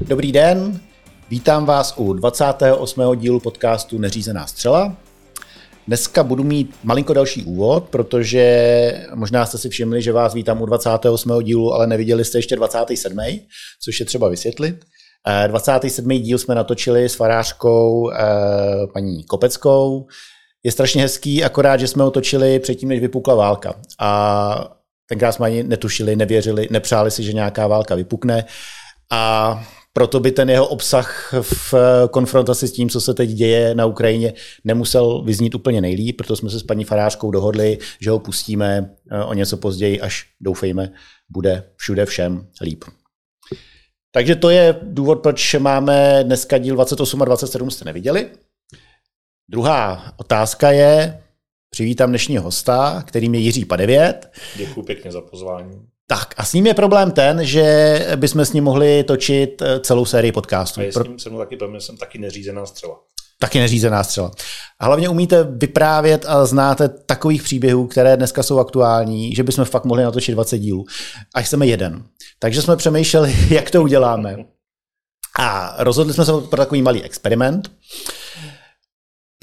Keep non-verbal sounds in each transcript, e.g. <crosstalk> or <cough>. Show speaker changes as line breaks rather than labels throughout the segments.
Dobrý den, vítám vás u 28. dílu podcastu Neřízená střela. Dneska budu mít malinko další úvod, protože možná jste si všimli, že vás vítám u 28. dílu, ale neviděli jste ještě 27., což je třeba vysvětlit. 27. Eh, díl jsme natočili s farářkou eh, paní Kopeckou. Je strašně hezký, akorát, že jsme ho točili předtím, než vypukla válka. A tenkrát jsme ani netušili, nevěřili, nepřáli si, že nějaká válka vypukne. A proto by ten jeho obsah v konfrontaci s tím, co se teď děje na Ukrajině, nemusel vyznít úplně nejlíp, proto jsme se s paní Farářkou dohodli, že ho pustíme eh, o něco později, až doufejme, bude všude všem líp. Takže to je důvod, proč máme dneska díl 28 a 27 jste neviděli. Druhá otázka je, přivítám dnešního hosta, kterým je Jiří Padevět.
Děkuji pěkně za pozvání.
Tak a s ním je problém ten, že bychom s ním mohli točit eh, celou sérii podcastů.
A je s ním se mnou taky problém, jsem taky neřízená střela.
Taky neřízená střela. A hlavně umíte vyprávět a znáte takových příběhů, které dneska jsou aktuální, že bychom fakt mohli natočit 20 dílů. Až jsme jeden. Takže jsme přemýšleli, <laughs> jak to uděláme. A rozhodli jsme se pro takový malý experiment.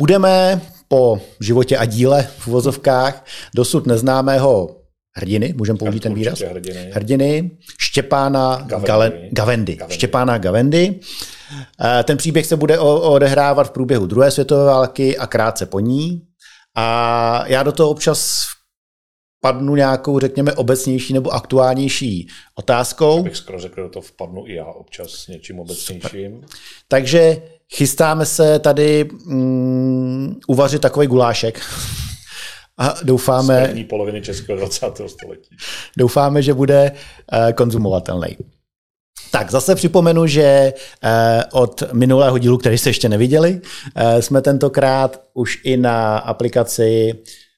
Budeme po životě a díle v uvozovkách dosud neznámého hrdiny, můžeme použít ten výraz?
Hrdiny.
hrdiny Štěpána Gavendy. Gale, Gavendy. Gavendy. Štěpána Gavendy. Eh, ten příběh se bude odehrávat v průběhu druhé světové války a krátce po ní. A já do toho občas padnu nějakou, řekněme, obecnější nebo aktuálnější otázkou. Já
bych skoro řekl, že to vpadnu i já občas s něčím obecnějším. Super.
Takže chystáme se tady mm, uvařit takový gulášek. A doufáme...
Z poloviny českého 20. století.
Doufáme, že bude uh, konzumovatelný. Tak zase připomenu, že eh, od minulého dílu, který jste ještě neviděli, eh, jsme tentokrát už i na aplikaci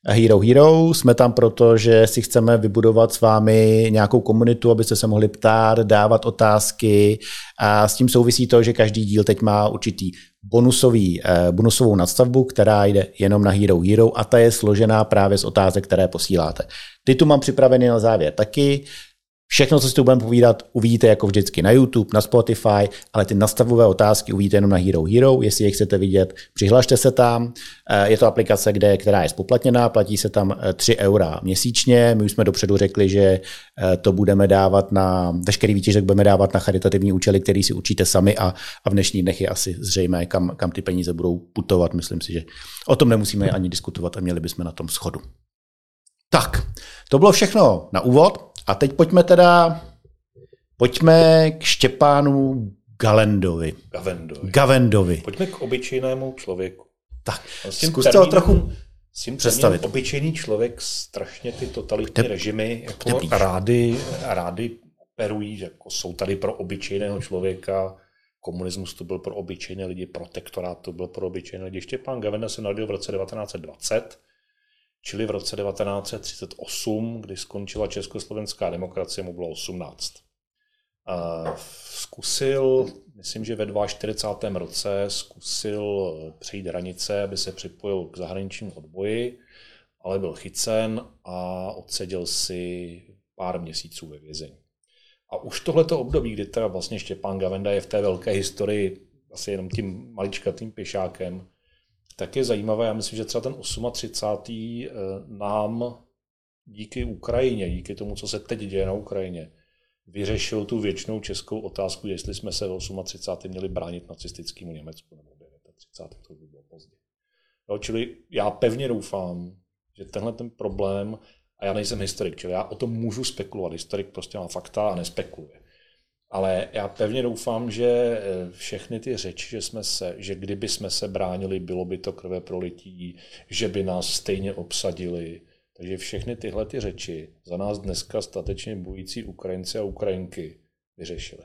Hero Hero. Jsme tam proto, že si chceme vybudovat s vámi nějakou komunitu, abyste se mohli ptát, dávat otázky. A s tím souvisí to, že každý díl teď má určitý bonusový, eh, bonusovou nadstavbu, která jde jenom na Hero Hero a ta je složená právě z otázek, které posíláte. Ty tu mám připravený na závěr taky. Všechno, co si tu budeme povídat, uvidíte jako vždycky na YouTube, na Spotify, ale ty nastavové otázky uvidíte jenom na Hero Hero. Jestli je chcete vidět, přihlašte se tam. Eh, je to aplikace, kde, která je spoplatněná, platí se tam 3 eh, eura měsíčně. My už jsme dopředu řekli, že eh, to budeme dávat na, veškerý výtěžek budeme dávat na charitativní účely, který si učíte sami a, a v dnešních dnech je asi zřejmé, kam, kam ty peníze budou putovat. Myslím si, že o tom nemusíme ani diskutovat a měli bychom na tom schodu. Tak, to bylo všechno na úvod. A teď pojďme teda, pojďme k Štěpánu Galendovi.
Gavendovi.
Gavendovi.
Pojďme k obyčejnému člověku.
Tak, zkuste ho trochu
s tím představit. Obyčejný člověk strašně ty totalitní Pte, režimy jako rády, rády operují, jako jsou tady pro obyčejného člověka, komunismus to byl pro obyčejné lidi, protektorát to byl pro obyčejné lidi. Štěpán Gavenda se narodil v roce 1920 čili v roce 1938, kdy skončila československá demokracie, mu bylo 18. Zkusil, myslím, že ve 42. roce zkusil přejít hranice, aby se připojil k zahraničnímu odboji, ale byl chycen a odseděl si pár měsíců ve vězení. A už tohleto období, kdy teda vlastně Štěpán Gavenda je v té velké historii asi jenom tím maličkatým pěšákem, tak je zajímavé, já myslím, že třeba ten 38. Eh, nám díky Ukrajině, díky tomu, co se teď děje na Ukrajině, vyřešil tu věčnou českou otázku, jestli jsme se v 38. měli bránit nacistickému Německu nebo 39. to by bylo pozdě. Jo, čili já pevně doufám, že tenhle ten problém, a já nejsem historik, čili já o tom můžu spekulovat, historik prostě má fakta a nespekuluje. Ale já pevně doufám, že eh, všechny ty řeči, že, jsme se, že kdyby jsme se bránili, bylo by to krve prolití, že by nás stejně obsadili. Takže všechny tyhle ty řeči za nás dneska statečně bojící Ukrajinci a Ukrajinky vyřešili.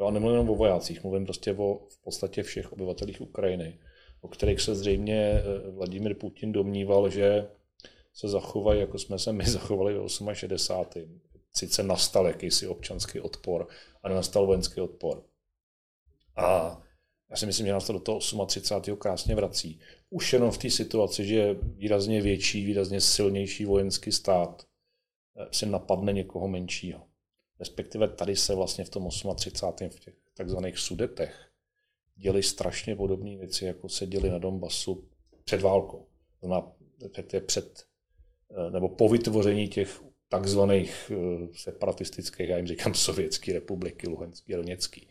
Já nemluvím jenom o vojácích, mluvím prostě o v podstatě všech obyvatelích Ukrajiny, o kterých se zřejmě eh, Vladimir Putin domníval, že se zachovají, jako jsme se my <laughs> zachovali v 68 sice nastal jakýsi občanský odpor a nenastal vojenský odpor. A já si myslím, že nás to do toho 38. krásně vrací. Už jenom v té situaci, že výrazně větší, výrazně silnější vojenský stát eh, si napadne někoho menšího. respektive tady se vlastně v tom 38. v těch takzvaných sudetech děli strašně podobné věci, jako se děli na Donbasu před válkou. Znamená, před, eh, nebo po vytvoření těch takzvaných eh, separatistických, já jim říkám sovětské republiky, Luhanský a Doněcký.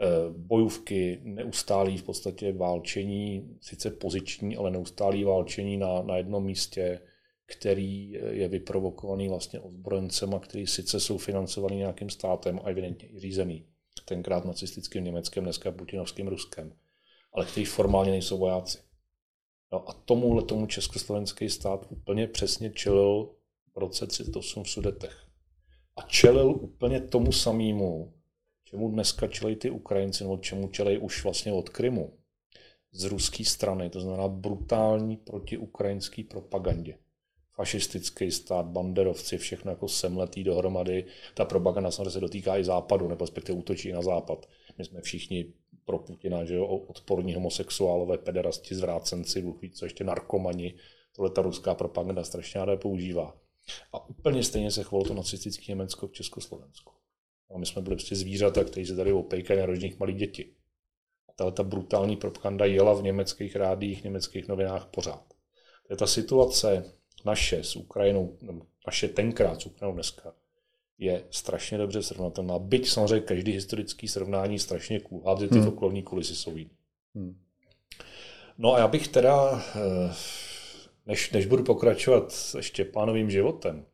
Eh, bojůvky, neustálý v podstatě válčení, sice poziční, ale neustálý válčení na, na jednom místě, který je vyprovokovaný vlastně ozbrojencem a který sice jsou financovaný nějakým státem a evidentně i řízený, tenkrát nacistickým Německem, dneska putinovským Ruskem, ale kteří formálně nejsou vojáci. No a tomuhle tomu československý stát úplně přesně čelil roce 38 v Sudetech. A čelil úplně tomu samému, čemu dneska čelí ty Ukrajinci, nebo čemu čelí už vlastně od Krymu, z ruské strany, to znamená brutální protiukrajinský propagandě. Fašistický stát, banderovci, všechno jako semletý dohromady. Ta propaganda samozřejmě se dotýká i západu, nebo respektive útočí na západ. My jsme všichni pro Putina, že jo, odporní homosexuálové, pederasti, zvrácenci, ví, co ještě narkomani. Tohle ta ruská propaganda strašně ráda používá. A úplně stejně se chovalo to nacistické Německo v Československu. A my jsme byli prostě zvířata, kteří se tady opejkají na rožních malých děti. A tahle ta brutální propaganda jela v německých rádích, německých novinách pořád. To je ta situace naše s Ukrajinou, naše tenkrát s Ukrajinou dneska, je strašně dobře srovnatelná. Byť samozřejmě každý historický srovnání strašně kulhá, že ty hmm. okolní kulisy jsou jiné. Hmm. No a já bych teda, eh, než, než budu pokračovat s Štěpánovým životem,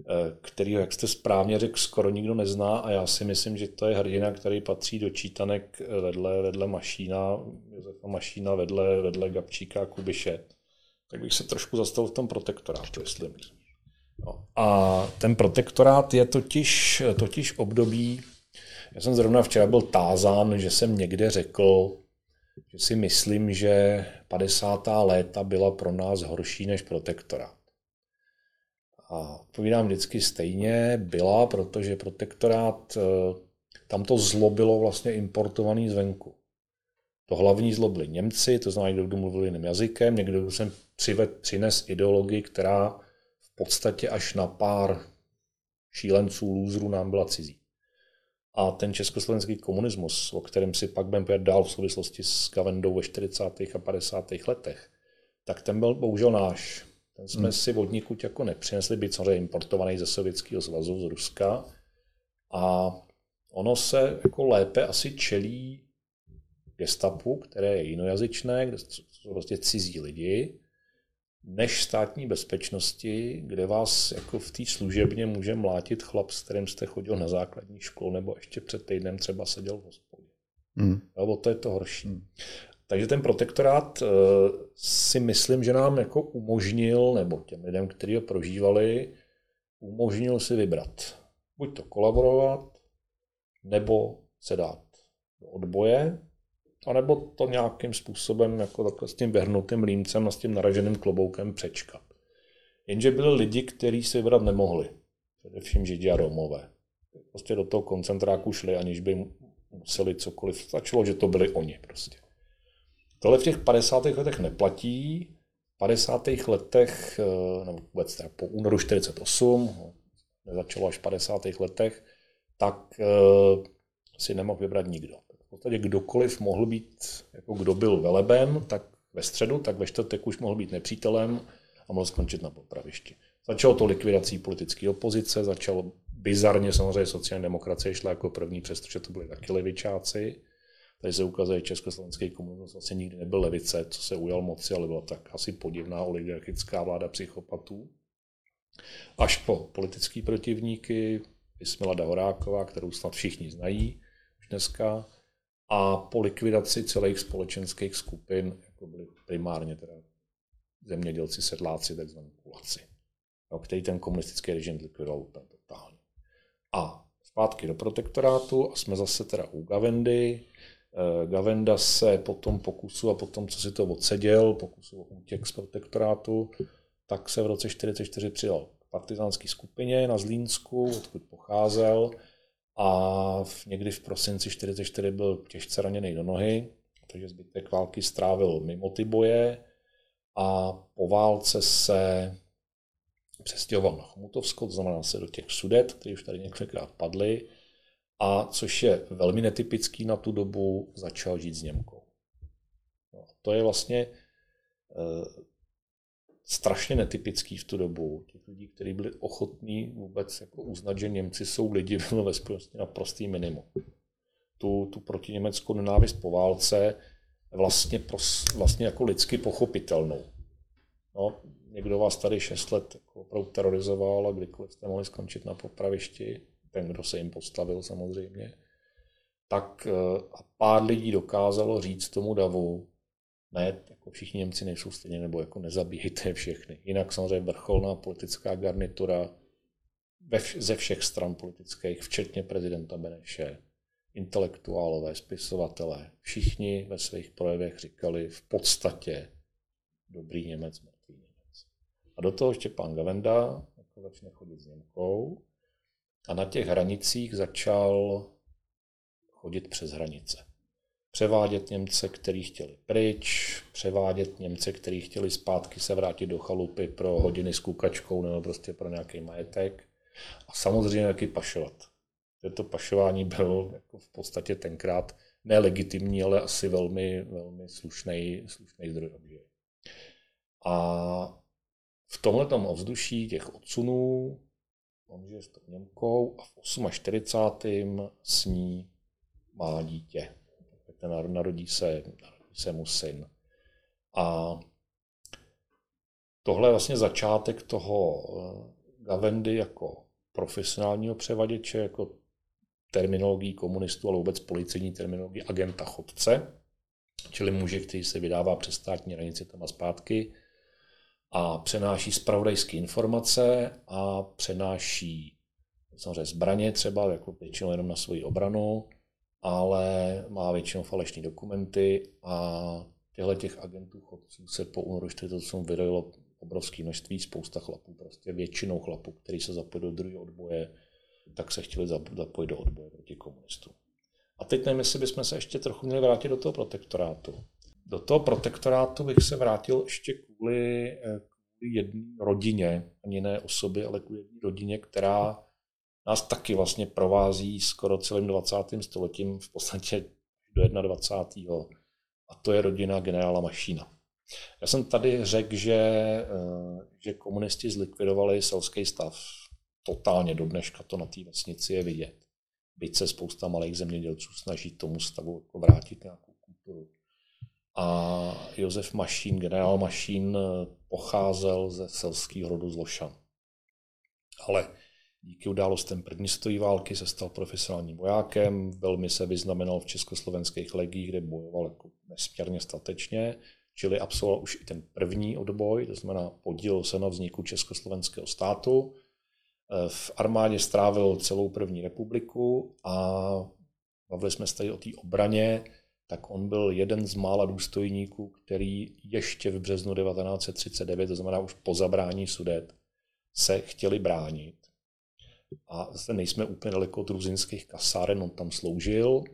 eh, který, jak jste správně řekl, skoro nikdo nezná a já si myslím, že to je hrdina, který patří do čítanek vedle, vedle Mašína, Josefa Mašína, vedle, vedle Gabčíka a Kubiše. Tak bych se trošku zastavil v tom protektorátu, jestli myslím. No. A ten protektorát je totiž, totiž období, já jsem zrovna včera byl tázán, že jsem někde řekl, že si myslím, že 50. léta byla pro nás horší než protektorát. A odpovídám vždycky stejně, byla, protože protektorát, eh, tam to zlo bylo vlastně importovaný zvenku. To hlavní zlo byli Němci, to znamená někdo, kdo mluvil jiným jazykem, někdo, kdo sem přines ideologii, která podstatě až na pár šílenců, lůzrů nám byla cizí. A ten československý komunismus, o kterém si pak budeme dál v souvislosti s Gavendou ve 40. a 50. letech, tak ten byl bohužel náš. Ten jsme hmm. si od nikud jako nepřinesli, být samozřejmě importovaný ze Sovětského svazu, z Ruska. A ono se jako lépe asi čelí gestapu, které je jinojazyčné, kde jsou prostě cizí lidi, než státní bezpečnosti, kde vás jako v té služebně může mlátit chlap, s kterým jste chodil na základní školu, nebo ještě před týdnem třeba seděl v hospodě. Hmm. Jo, to je to horší. Hmm. Takže ten protektorát uh, si myslím, že nám jako umožnil, nebo těm lidem, kteří ho prožívali, umožnil si vybrat. Buď to kolaborovat, nebo se dát do odboje, anebo to nějakým způsobem jako takhle s tím vyhrnutým límcem a s tím naraženým kloboukem přečkat. Jenže byli lidi, kteří si vybrat nemohli. Především Židi a Romové. Prostě do toho koncentráku šli, aniž by museli cokoliv. Stačilo, že to byli oni prostě. Tohle v těch 50. letech neplatí. V 50. letech, eh, nebo vůbec teda po únoru 48, nezačalo až v 50. letech, tak eh, si nemohl vybrat nikdo podstatě kdokoliv mohl být, jako kdo byl veleben, tak ve středu, tak ve čtvrtek už mohl být nepřítelem a mohl skončit na popravišti. Začalo to likvidací politické opozice, začalo bizarně samozřejmě sociální demokracie šla jako první, přestože to byli taky levičáci. Tady se ukazuje, že československý komunismus vlastně nikdy nebyl levice, co se ujal moci, ale byla tak asi podivná oligarchická vláda psychopatů. Až po politické protivníky, Ismila Horáková, kterou snad všichni znají už dneska, a po likvidaci celých společenských skupin, jako byly primárně teda zemědělci, sedláci, takzvaní kulaci, no, který ten komunistický režim likvidoval úplně totálně. A zpátky do protektorátu a jsme zase teda u Gavendy. Eh, Gavenda se po tom pokusu a po tom, co si to odseděl, pokusu o útěk z protektorátu, tak se v roce 1944 přidal k partizánské skupině na Zlínsku, odkud pocházel a v, někdy v prosinci 44 byl těžce raněný do nohy, takže zbytek války strávil mimo ty boje a po válce se přestěhoval na Chomutovsko, to znamená se do těch sudet, které už tady několikrát padly, a což je velmi netypický na tu dobu, začal žít s Němkou. No, a to je vlastně e, strašně netypický v tu dobu. Těch lidí, kteří byli ochotní vůbec jako uznat, že Němci jsou lidi, <laughs> bylo ve společnosti na prostý minimum. Tu, tu protiněmeckou nenávist po válce vlastně, pros, vlastně jako lidsky pochopitelnou. No, někdo vás tady 6 let jako opravdu terorizoval a kdykoliv jste mohli skončit na popravišti, ten, kdo se jim postavil samozřejmě, tak eh, a pár lidí dokázalo říct tomu davu, ne, jako všichni Němci nejsou stejně, nebo jako nezabíjejte všechny. Jinak samozřejmě vrcholná politická garnitura ve vš- ze všech stran politických, včetně prezidenta Beneše, intelektuálové, spisovatelé, všichni ve svých projevech říkali v podstatě dobrý Němec, mrtvý Němec. A do toho ještě pan Gavenda jako začne chodit s Němkou a na těch hranicích začal chodit přes hranice. Převádět Němce, kteří chtěli pryč, převádět Němce, kteří chtěli zpátky se vrátit do chalupy pro hodiny s kukačkou nebo prostě pro nějaký majetek. A samozřejmě taky pašovat. To pašování bylo jako v podstatě tenkrát nelegitimní, ale asi velmi, velmi slušný, slušný zdroj obživy. A v tomhle ovzduší těch odsunů on žije s tou Němkou a v 48. s ní má dítě. Narodí se, narodí se mu syn. A tohle je vlastně začátek toho eh, Gavendy jako profesionálního převaděče, jako terminologií komunistů, ale vůbec policejní terminologii agenta chodce, čili muže, který se vydává přes státní hranici tam a zpátky a přenáší spravodajské informace a přenáší samozřejmě zbraně třeba, jako většinou jenom na svoji obranu, ale má většinou falešní dokumenty a těchto těch agentů chodců se po únoru 48 vydalo obrovské množství, spousta chlapů, prostě většinou chlapů, kteří se zapojili do druhého odboje, tak se chtěli zapojit do odboje proti komunistům. A teď nevím, jestli bychom se ještě trochu měli vrátit do toho protektorátu. Do toho protektorátu bych se vrátil ještě kvůli, eh, kvůli jedné rodině, ani ne osoby, ale kvůli jedné rodině, která nás taky vlastně provází skoro celým 20. stoletím, v podstatě do 21. A to je rodina generála Mašína. Já jsem tady řekl, že, eh, že komunisti zlikvidovali selský stav. Totálně do dneška to na té vesnici je vidět. Byť se spousta malých zemědělců snaží tomu stavu jako vrátit nějakou kulturu. A Josef Mašín, generál Mašín, eh, pocházel ze selského rodu z Lošan. Ale díky událostem první stojí války se stal profesionálním vojákem, velmi se vyznamenal v československých legích, kde bojoval jako nesmírně statečně, čili absolvoval už i ten první odboj, to znamená podílel se na vzniku československého státu. V armádě strávil celou první republiku a bavili jsme se tady o té obraně, tak on byl jeden z mála důstojníků, který ještě v březnu 1939, to znamená už po zabrání Sudet, se chtěli bránit. A zde nejsme úplně daleko od ruzinských kasáren, on tam sloužil.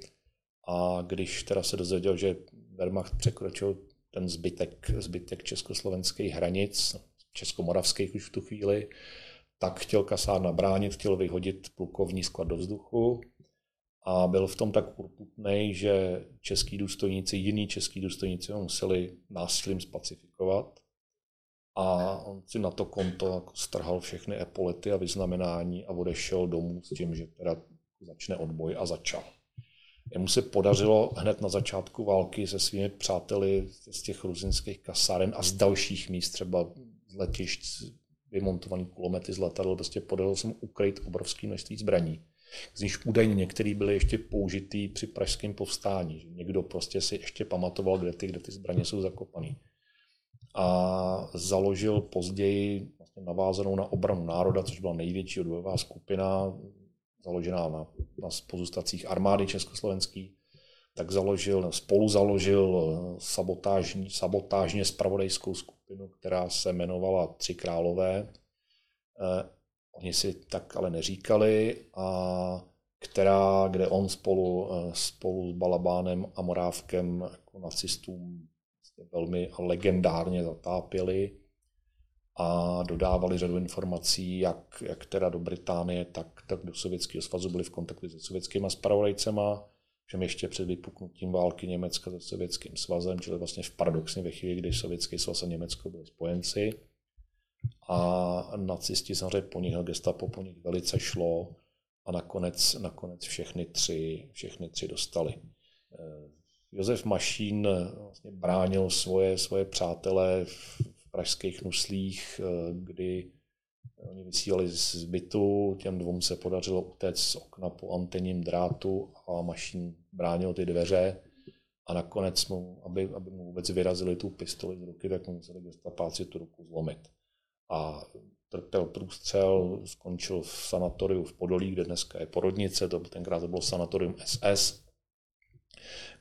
A když teda se dozvěděl, že Wehrmacht překročil ten zbytek, zbytek československých hranic, českomoravských už v tu chvíli, tak chtěl kasárna bránit, chtěl vyhodit plukovní sklad do vzduchu. A byl v tom tak urputný, že český důstojníci, jiní český důstojníci ho museli násilím spacifikovat a on si na to konto jako strhal všechny epolety a vyznamenání a odešel domů s tím, že teda začne odboj a začal. Jemu se podařilo hned na začátku války se svými přáteli z těch ruzinských kasáren a z dalších míst, třeba z letišť, vymontovaný kulomety z letadel, prostě podařilo se mu ukryt obrovské množství zbraní. Z nich údajně některý byly ještě použitý při pražském povstání. Že někdo prostě si ještě pamatoval, kde ty, kde ty zbraně jsou zakopané. A založil později vlastně navázanou na obranu národa, což byla největší odbojová skupina založená na, na pozůstacích armády československý, tak založil, spolu založil eh, sabotážní, sabotážně spravodajskou skupinu, která se jmenovala Tři králové. Eh, oni si tak ale neříkali a která, kde on spolu, eh, spolu s Balabánem a Morávkem jako nacistům velmi legendárně zatápěli a dodávali řadu informací, jak, jak teda do Británie, tak, tak do Sovětského svazu byli v kontaktu se sovětskými spravodajcema, všem ještě před vypuknutím války Německa se Sovětským svazem, čili vlastně v paradoxně ve chvíli, kdy Sovětský svaz a Německo byli spojenci. A nacisti samozřejmě po nich, gestapo po nich velice šlo a nakonec, nakonec všechny, tři, všechny tři dostali. Eh, Josef Mašín vlastně bránil svoje, svoje přátele v pražských nuslích, eh, kdy oni vysílali z bytu, těm dvou se podařilo utéct z okna po antenním drátu a mašín bránil ty dveře a nakonec mu, aby, aby mu vůbec vyrazili tu pistoli z ruky, tak mu museli gestapáci tu ruku zlomit. A trpěl průstřel, skončil v sanatoriu v Podolí, kde dneska je porodnice, to tenkrát to bylo sanatorium SS,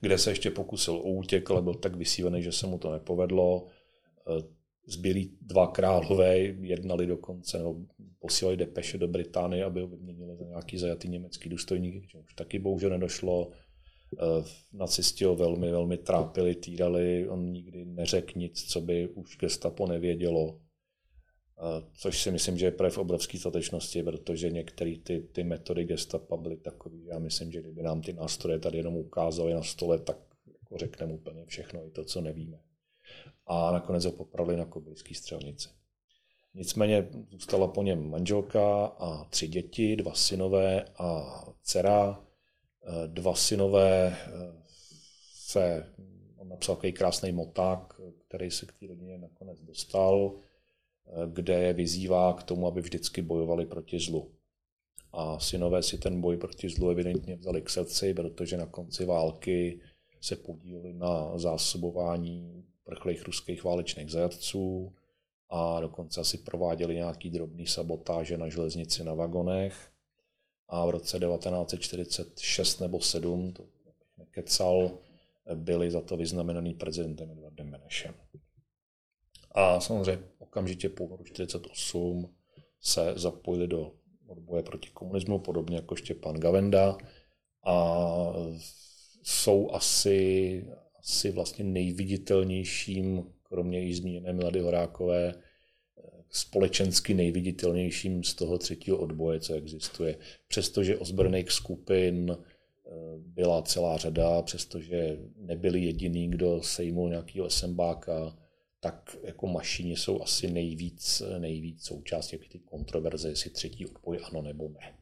kde se ještě pokusil o útěk, ale byl tak vysívený, že se mu to nepovedlo zbylí dva králové jednali dokonce, nebo posílali depeše do Británie, aby ho vyměnili za nějaký zajatý německý důstojník, už taky bohužel nedošlo. Eh, nacisti ho velmi, velmi trápili, týrali, on nikdy neřekl nic, co by už gestapo nevědělo. Což si myslím, že je projev obrovské statečnosti, protože některé ty, ty metody gestapa byly takové, já myslím, že kdyby nám ty nástroje tady jenom ukázali na stole, tak jako řekneme úplně všechno, i to, co nevíme a nakonec ho popravili na kobylské střelnici. Nicméně zůstala po něm manželka a tři děti, dva synové a dcera. Dva synové eh, se, on napsal takový krásný moták, který se k té rodině nakonec dostal, kde je vyzývá k tomu, aby vždycky bojovali proti zlu. A synové si ten boj proti zlu evidentně vzali k srdci, protože na konci války se podíleli na zásobování prchlých ruských válečných zajatců a dokonce asi prováděli nějaký drobný sabotáže na železnici na vagonech. A v roce 1946 nebo 7, to nekecal, byli za to vyznamenaný prezidentem Edvardem Benešem. A samozřejmě okamžitě po roku 1948 se zapojili do odboje proti komunismu, podobně jako Štěpán Gavenda. A jsou asi asi vlastně nejviditelnějším, kromě již zmíněné Milady Horákové, společensky nejviditelnějším z toho třetího odboje, co existuje. Přestože ozbrojených skupin eh, byla celá řada, přestože nebyli jediný, kdo sejmul nějakého SMBáka, tak jako mašiny jsou asi nejvíc, nejvíc součástí ty kontroverze, jestli třetí odboj ano nebo ne.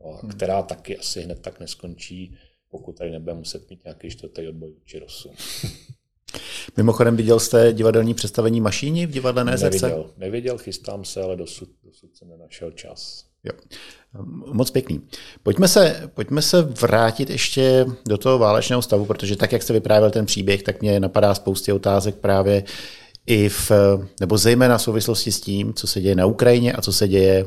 No hmm. která taky asi hned tak neskončí, pokud tady nebude muset mít nějaký čtvrtý odboj či rosu. <laughs>
Mimochodem viděl jste divadelní představení Mašíni v divadle NZC?
Neviděl, neviděl, chystám se, ale dosud, dosud jsem nenašel čas.
Jo. Moc pěkný. Pojďme se, pojďme se vrátit ještě do toho válečného stavu, protože tak, jak jste vyprávěl ten příběh, tak mě napadá spousty otázek právě i v, nebo zejména v souvislosti s tím, co se děje na Ukrajině a co se děje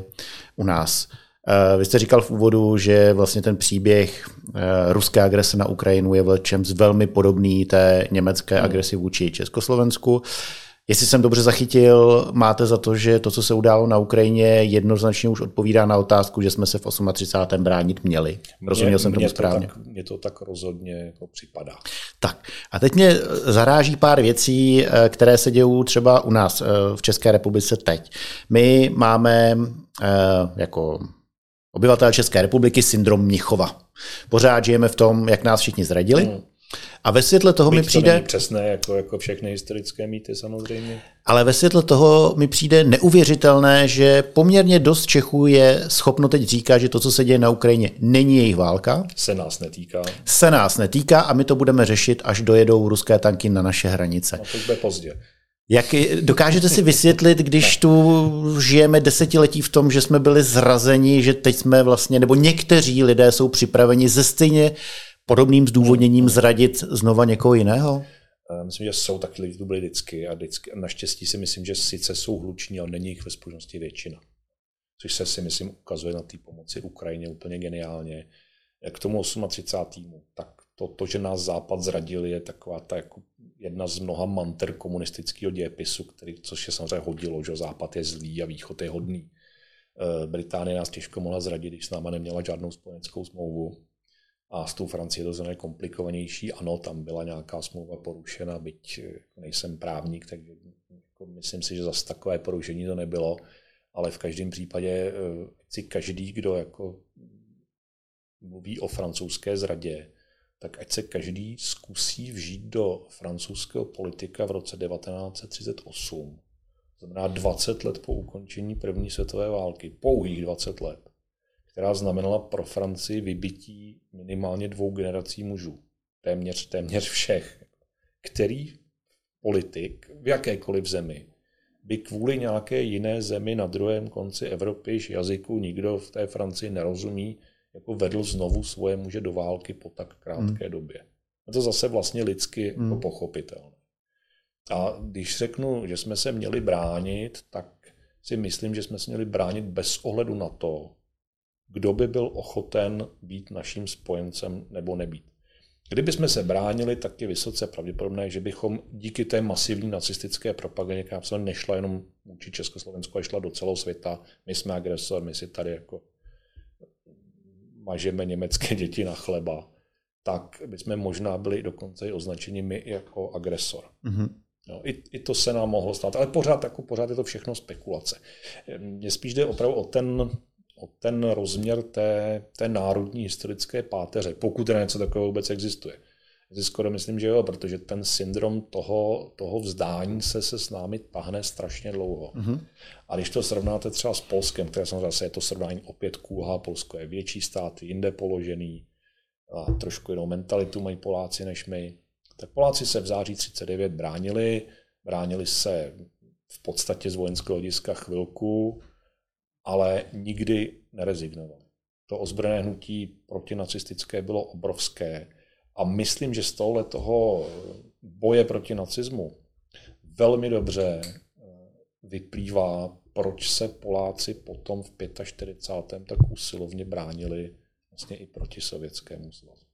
u nás. Eh, vy jste říkal v úvodu, že vlastně ten příběh eh, ruské agrese na Ukrajinu je v čem velmi podobný té německé hmm. agresi vůči Československu. Jestli jsem dobře zachytil, máte za to, že to, co se událo na Ukrajině, jednoznačně už odpovídá na otázku, že jsme se v 38. bránit měli. Rozuměl jsem tomu správně.
To tak, mně to tak rozhodně jako připadá.
Tak a teď mě zaráží pár věcí, eh, které se dějí třeba u nás v České republice teď. My máme jako obyvatel České republiky syndrom Mnichova. Pořád žijeme v tom, jak nás všichni zradili. Hmm. A ve světle toho
Byť
mi přijde... To není
přesné, jako, jako všechny historické mýty samozřejmě.
Ale ve světle toho mi přijde neuvěřitelné, že poměrně dost Čechů je schopno teď říkat, že to, co se děje na Ukrajině, není jejich válka.
Se nás netýká.
Se nás netýká a my to budeme řešit, až dojedou ruské tanky na naše hranice.
No to bude pozdě.
Jak dokážete si vysvětlit, když tu žijeme desetiletí v tom, že jsme byli zrazeni, že teď jsme vlastně, nebo někteří lidé jsou připraveni ze stejně podobným zdůvodněním zradit znova někoho jiného?
Myslím, že jsou taky lidi, byli vždycky a vždycky. naštěstí si myslím, že sice jsou hluční, ale není jich ve společnosti většina. Což se si myslím ukazuje na té pomoci Ukrajině úplně geniálně. K tomu 38. tak to, to, že nás Západ zradil, je taková ta jako jedna z mnoha manter komunistického dějepisu, který, což je samozřejmě hodilo, že Západ je zlý a Východ je hodný. Eh, Británie nás těžko mohla zradit, když s náma neměla žádnou spojeneckou smlouvu. A s tou Francií to je komplikovanější. Ano, tam byla nějaká smlouva porušena, byť eh, nejsem právník, takže jako myslím si, že zase takové porušení to nebylo, ale v každém případě si každý, kdo jako mluví o francouzské zradě, tak ať se každý zkusí vžít do francouzského politika v roce 1938. Znamená 20 let po ukončení první světové války, pouhých 20 let, která znamenala pro Francii vybití minimálně dvou generací mužů. Téměř, téměř všech. Který politik v jakékoliv zemi by kvůli nějaké jiné zemi na druhém konci Evropy, jazyku nikdo v té Francii nerozumí, jako vedl znovu svoje muže do války po tak krátké hmm. době. A to zase vlastně lidsky jako hmm. pochopitelné. A když řeknu, že jsme se měli bránit, tak si myslím, že jsme se měli bránit bez ohledu na to, kdo by byl ochoten být naším spojencem nebo nebýt. Kdyby jsme se bránili, tak je vysoce pravděpodobné, že bychom díky té masivní nacistické propagandě, která se nešla jenom vůči Československu, ale šla do celého světa, my jsme agresor, my si tady jako mažeme německé <laughs> děti na chleba, tak bychom možná byli dokonce i označeni my jako agresor. Mm-hmm. No, i, I to se nám mohlo stát, ale pořád, jako pořád je to všechno spekulace. Mně spíš jde opravdu o ten, o ten rozměr té, té národní historické páteře, pokud teda něco takového vůbec existuje. Si skoro myslím, že jo, protože ten syndrom toho, toho vzdání se se s námi tahne strašně dlouho. Mm-hmm. A když to srovnáte třeba s Polskem, které samozřejmě zase je to srovnání opět kůha, Polsko je větší stát, jinde položený, a trošku jinou mentalitu mají Poláci než my, tak Poláci se v září 39 bránili, bránili se v podstatě z vojenského hlediska chvilku, ale nikdy nerezignovali. To ozbrojené hnutí protinacistické bylo obrovské a myslím, že z tohle toho boje proti nacismu velmi dobře eh, vyplývá, proč se Poláci potom v 45. tak usilovně bránili vlastně i proti sovětskému svazu.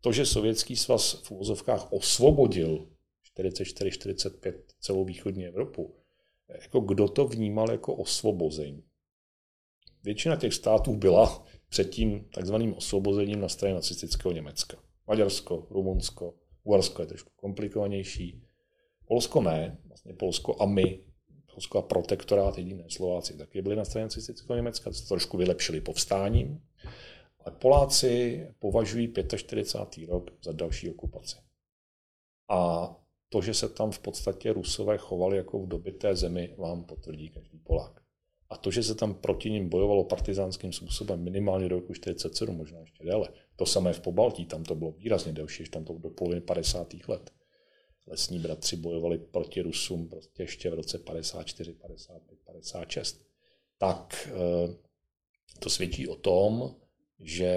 To, že sovětský svaz v úvozovkách osvobodil 44-45 celou východní Evropu, jako kdo to vnímal jako osvobození? Většina těch států byla před tím takzvaným osvobozením na straně nacistického Německa. Maďarsko, Rumunsko, Uvarsko je trošku komplikovanější. Polsko ne, vlastně Polsko a my, Polsko a protektorát jediné Slováci taky byli na straně nacistického Německa, to trošku vylepšili povstáním. Ale Poláci považují 45. rok za další okupaci. A to, že se tam v podstatě Rusové chovali jako v dobité zemi, vám potvrdí každý Polák. A to, že se tam proti ním bojovalo partizánským způsobem minimálně do roku 47, možná ještě déle. To samé v Pobaltí, tam to bylo výrazně delší, tam to do poloviny 50. let. Lesní bratři bojovali proti Rusům prostě ještě v roce 54, 55, 56. Tak eh, to svědčí o tom, že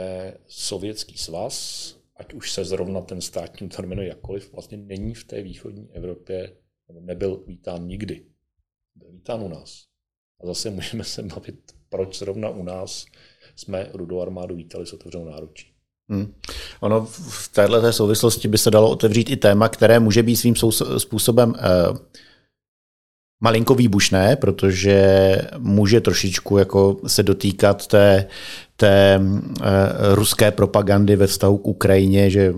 Sovětský svaz, ať už se zrovna ten státní útvar jmenuje jakkoliv, vlastně není v té východní Evropě, nebo nebyl vítán nikdy. Byl vítán u nás. A zase můžeme se bavit, proč zrovna u nás jsme rudou armádu vítali s otevřenou náručí. Hmm.
Ono v této souvislosti by se dalo otevřít i téma, které může být svým způsobem eh, malinko výbušné, protože může trošičku jako se dotýkat té, té eh, ruské propagandy ve vztahu k Ukrajině, že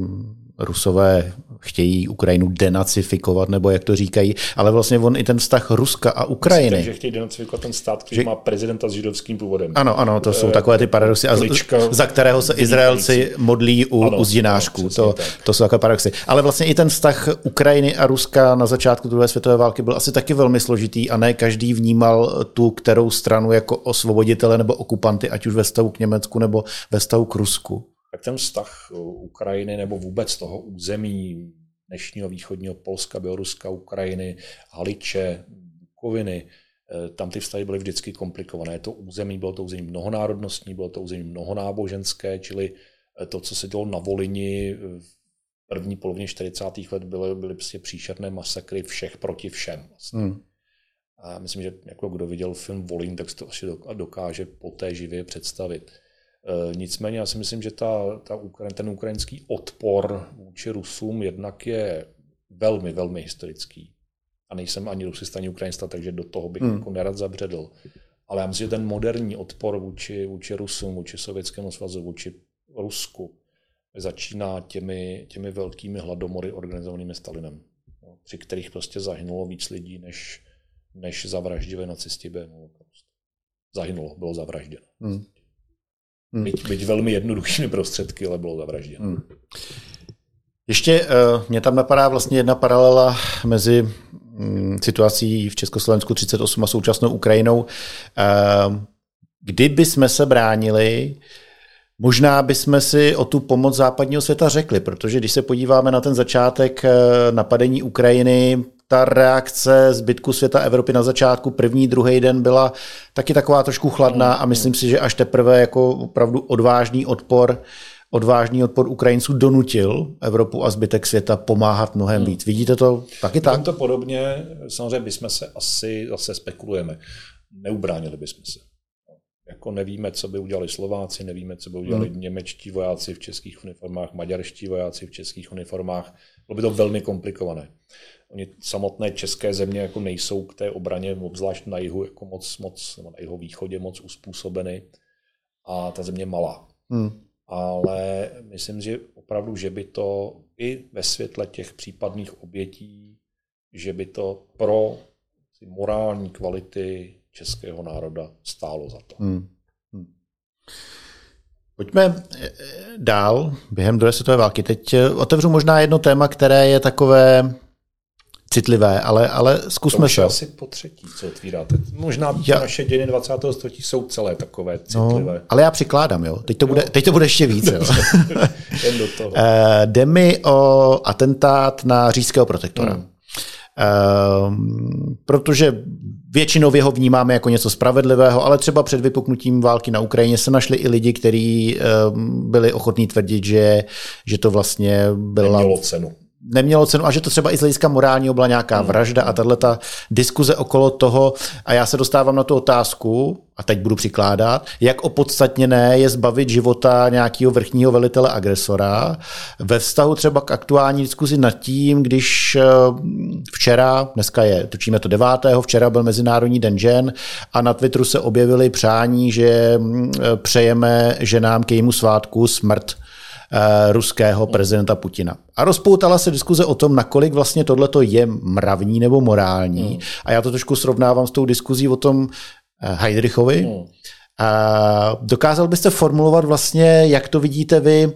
Rusové chtějí Ukrajinu denacifikovat, nebo jak to říkají, ale vlastně on i ten vztah Ruska a Ukrajiny. Myslíte,
že chtějí denacifikovat ten stát, který že... má prezidenta s židovským původem.
Ano, ano, to jsou e, takové ty paradoxy, Klička, za kterého se Izraelci modlí u, ano, u zdinářků. Ano, to, to jsou takové paradoxy. Ale vlastně i ten vztah Ukrajiny a Ruska na začátku druhé světové války byl asi taky velmi složitý a ne každý vnímal tu kterou stranu jako osvoboditele nebo okupanty, ať už ve vztahu k Německu nebo ve vztahu k Rusku
tak ten vztah Ukrajiny nebo vůbec toho území dnešního východního Polska, Běloruska, Ukrajiny, Haliče, Bukoviny, eh, tam ty vztahy byly vždycky komplikované. To území bylo to území mnohonárodnostní, bylo to území mnohonáboženské, čili eh, to, co se dělo na Volini v první polovině 40. let, byly, byly prostě příšerné masakry všech proti všem. Vlastně. Hmm. A myslím, že jako kdo viděl film Volin, tak si to asi dokáže poté živě představit. E, nicméně já si myslím, že ta, ta, ten ukrajinský odpor vůči Rusům jednak je velmi, velmi historický. A nejsem ani rusista, ani ukrajinsta, takže do toho bych hmm. jako nerad zabředl. Ale já myslím, že ten moderní odpor vůči, vůči Rusům, vůči Sovětskému svazu, vůči Rusku začíná těmi, těmi velkými hladomory organizovanými Stalinem. při kterých prostě zahynulo víc lidí, než, než zavraždili nacisti během holokaustu. Zahynulo, bylo zavražděno. Hmm. Hmm. Byť, byť velmi jednoduchými prostředky, ale bylo zavražděno. Hmm.
Ještě uh, mě tam napadá vlastně jedna paralela mezi um, situací v Československu 38 a současnou Ukrajinou. Uh, kdyby jsme se bránili, Možná bychom si o tu pomoc západního světa řekli, protože když se podíváme na ten začátek eh, napadení Ukrajiny, ta reakce zbytku světa Evropy na začátku, první, druhý den byla taky taková trošku chladná a myslím si, že až teprve jako opravdu odvážný odpor odvážný odpor Ukrajinců donutil Evropu a zbytek světa pomáhat mnohem víc. Vidíte to taky tak?
to podobně, samozřejmě bychom se asi, zase spekulujeme, neubránili bychom se. Jako nevíme, co by udělali Slováci, nevíme, co by udělali hmm. němečtí vojáci v českých uniformách, maďarští vojáci v českých uniformách. Bylo by to velmi komplikované. Oni samotné české země jako nejsou k té obraně, obzvlášť na jihu, jako moc, moc, nebo na jeho východě moc uspůsobeny. A ta země malá. Hmm. Ale myslím, že opravdu, že by to i ve světle těch případných obětí, že by to pro morální kvality českého národa stálo za to. Hmm. Hmm.
Pojďme eh, dál během druhé světové války. Teď eh, otevřu možná jedno téma, které je takové citlivé, ale, ale zkusme to
se. asi po třetí, co otvíráte. Možná já... naše dějiny 20. století jsou celé takové no, citlivé.
No, ale já přikládám, jo. Teď to, jo. Bude, teď to bude ještě víc. Jo. <laughs>
Jen do toho.
Jde mi o atentát na říšského protektora. Hmm. Uh, protože Většinou ho vnímáme jako něco spravedlivého, ale třeba před vypuknutím války na Ukrajině se našli i lidi, kteří um, byli ochotní tvrdit, že, že to vlastně byla...
Nemělo cenu
nemělo cenu a že to třeba i z hlediska morálního byla nějaká hmm. vražda a tahle ta diskuze okolo toho a já se dostávám na tu otázku a teď budu přikládat, jak opodstatněné je zbavit života nějakého vrchního velitele agresora ve vztahu třeba k aktuální diskuzi nad tím, když eh, včera, dneska je, točíme to devátého, včera byl Mezinárodní den žen a na Twitteru se objevily přání, že mm, eh, přejeme ženám k jejímu svátku smrt ruského prezidenta Putina. A rozpoutala se diskuze o tom, nakolik vlastně tohleto je mravní nebo morální. Hmm. A já to trošku srovnávám s tou diskuzí o tom eh, Heidrichovi. Hmm. A dokázal byste formulovat vlastně, jak to vidíte vy,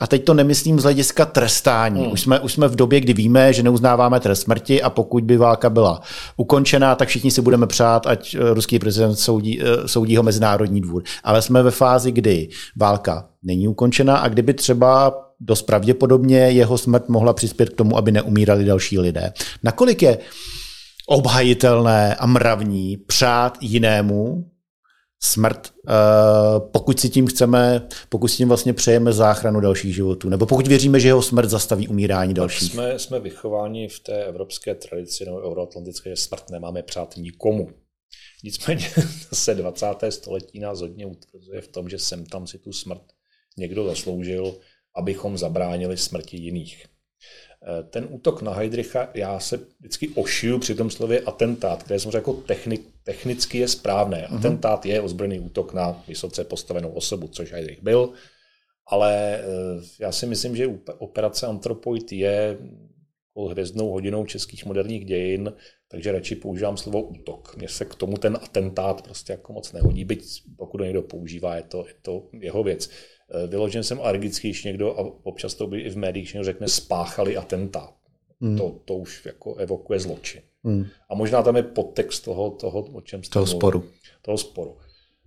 a teď to nemyslím z hlediska trestání. Hmm. Už, jsme, už jsme v době, kdy víme, že neuznáváme trest smrti a pokud by válka byla ukončená, tak všichni si budeme přát, ať eh, ruský prezident soudí, eh, soudí ho Mezinárodní dvůr. Ale jsme ve fázi, kdy válka není ukončena a kdyby třeba dost pravděpodobně jeho smrt mohla přispět k tomu, aby neumírali další lidé. Nakolik je obhajitelné a mravní přát jinému smrt, eh, pokud si tím chceme, pokud si tím vlastně přejeme záchranu dalších životů, nebo pokud věříme, že jeho smrt zastaví umírání dalších.
Jsme, jsme vychováni v té evropské tradici nebo euroatlantické, že smrt nemáme přát nikomu. Nicméně <laughs> zase 20. století nás hodně utvrzuje v tom, že sem tam si tu smrt někdo zasloužil, abychom zabránili smrti jiných. Eh, ten útok na Heidricha, já se vždycky ošiju při tom slově atentát, které jsem řekl jako technik, technicky je správné. Mm-hmm. Atentát je ozbrojený útok na vysoce postavenou osobu, což Heidrich byl, ale eh, já si myslím, že operace Anthropoid je hvězdnou hodinou českých moderních dějin, takže radši používám slovo útok. Mně se k tomu ten atentát prostě jako moc nehodí, byť pokud někdo používá, je to, je to jeho věc. Eh, vyložen jsem alergický, když někdo, a občas to by i v médiích, někdo řekne, spáchali atentát. Hmm. To, to už jako evokuje zločin. Hmm. A možná tam je podtext toho, toho o čem jste
toho sporu.
Toho sporu.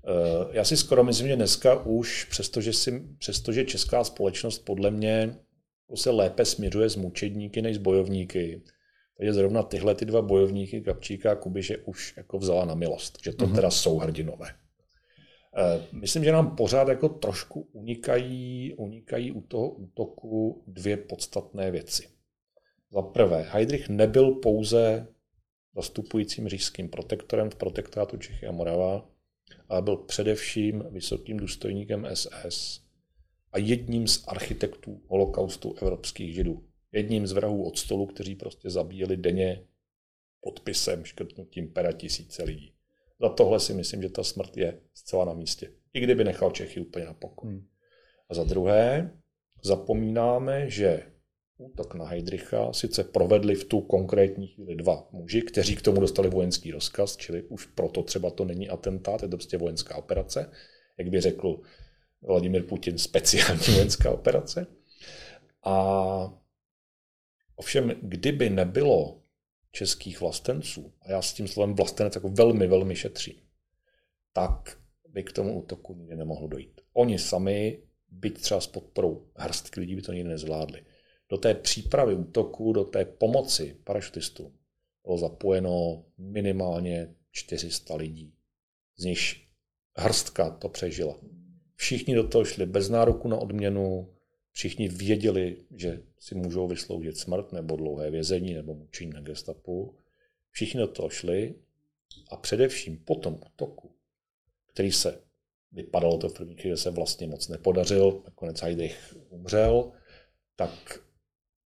Eh, já si skoro myslím, že dneska už, přestože, si, přestože česká společnost podle mě se lépe směřuje s mučedníky než s bojovníky, takže zrovna tyhle ty dva bojovníky, Kapčíka a Kubiše, už jako vzala na milost, že to mm-hmm. teda jsou hrdinové. Eh, myslím, že nám pořád jako trošku unikají, unikají u toho útoku dvě podstatné věci. Za prvé, Heidrich nebyl pouze zastupujícím říšským protektorem v protektorátu Čechy a Morava, ale byl především vysokým důstojníkem SS a jedním z architektů holokaustu evropských židů. Jedním z vrahů od stolu, kteří prostě zabíjeli denně podpisem, škrtnutím pera tisíce lidí. Za tohle si myslím, že ta smrt je zcela na místě. I kdyby nechal Čechy úplně na pokoj. Hmm. A za druhé, zapomínáme, že útok na Heidricha sice provedli v tu konkrétní chvíli dva muži, kteří k tomu dostali vojenský rozkaz, čili už proto třeba to není atentát, je to prostě vojenská operace, jak by řekl Vladimir Putin, speciální <laughs> vojenská operace. A ovšem, kdyby nebylo českých vlastenců, a já s tím slovem vlastenec jako velmi, velmi šetřím, tak by k tomu útoku nikdy nemohlo dojít. Oni sami, byť třeba s podporou hrstky lidí, by to nikdy nezvládli. Do té přípravy útoku, do té pomoci parašutistům bylo zapojeno minimálně 400 lidí, z nich hrstka to přežila. Všichni do toho šli bez nároku na odměnu, všichni věděli, že si můžou vysloužit smrt nebo dlouhé vězení nebo mučení na gestapu. Všichni do toho šli a především po tom útoku, který se vypadalo to v první chvíli, se vlastně moc nepodařil, nakonec Heidrich umřel, tak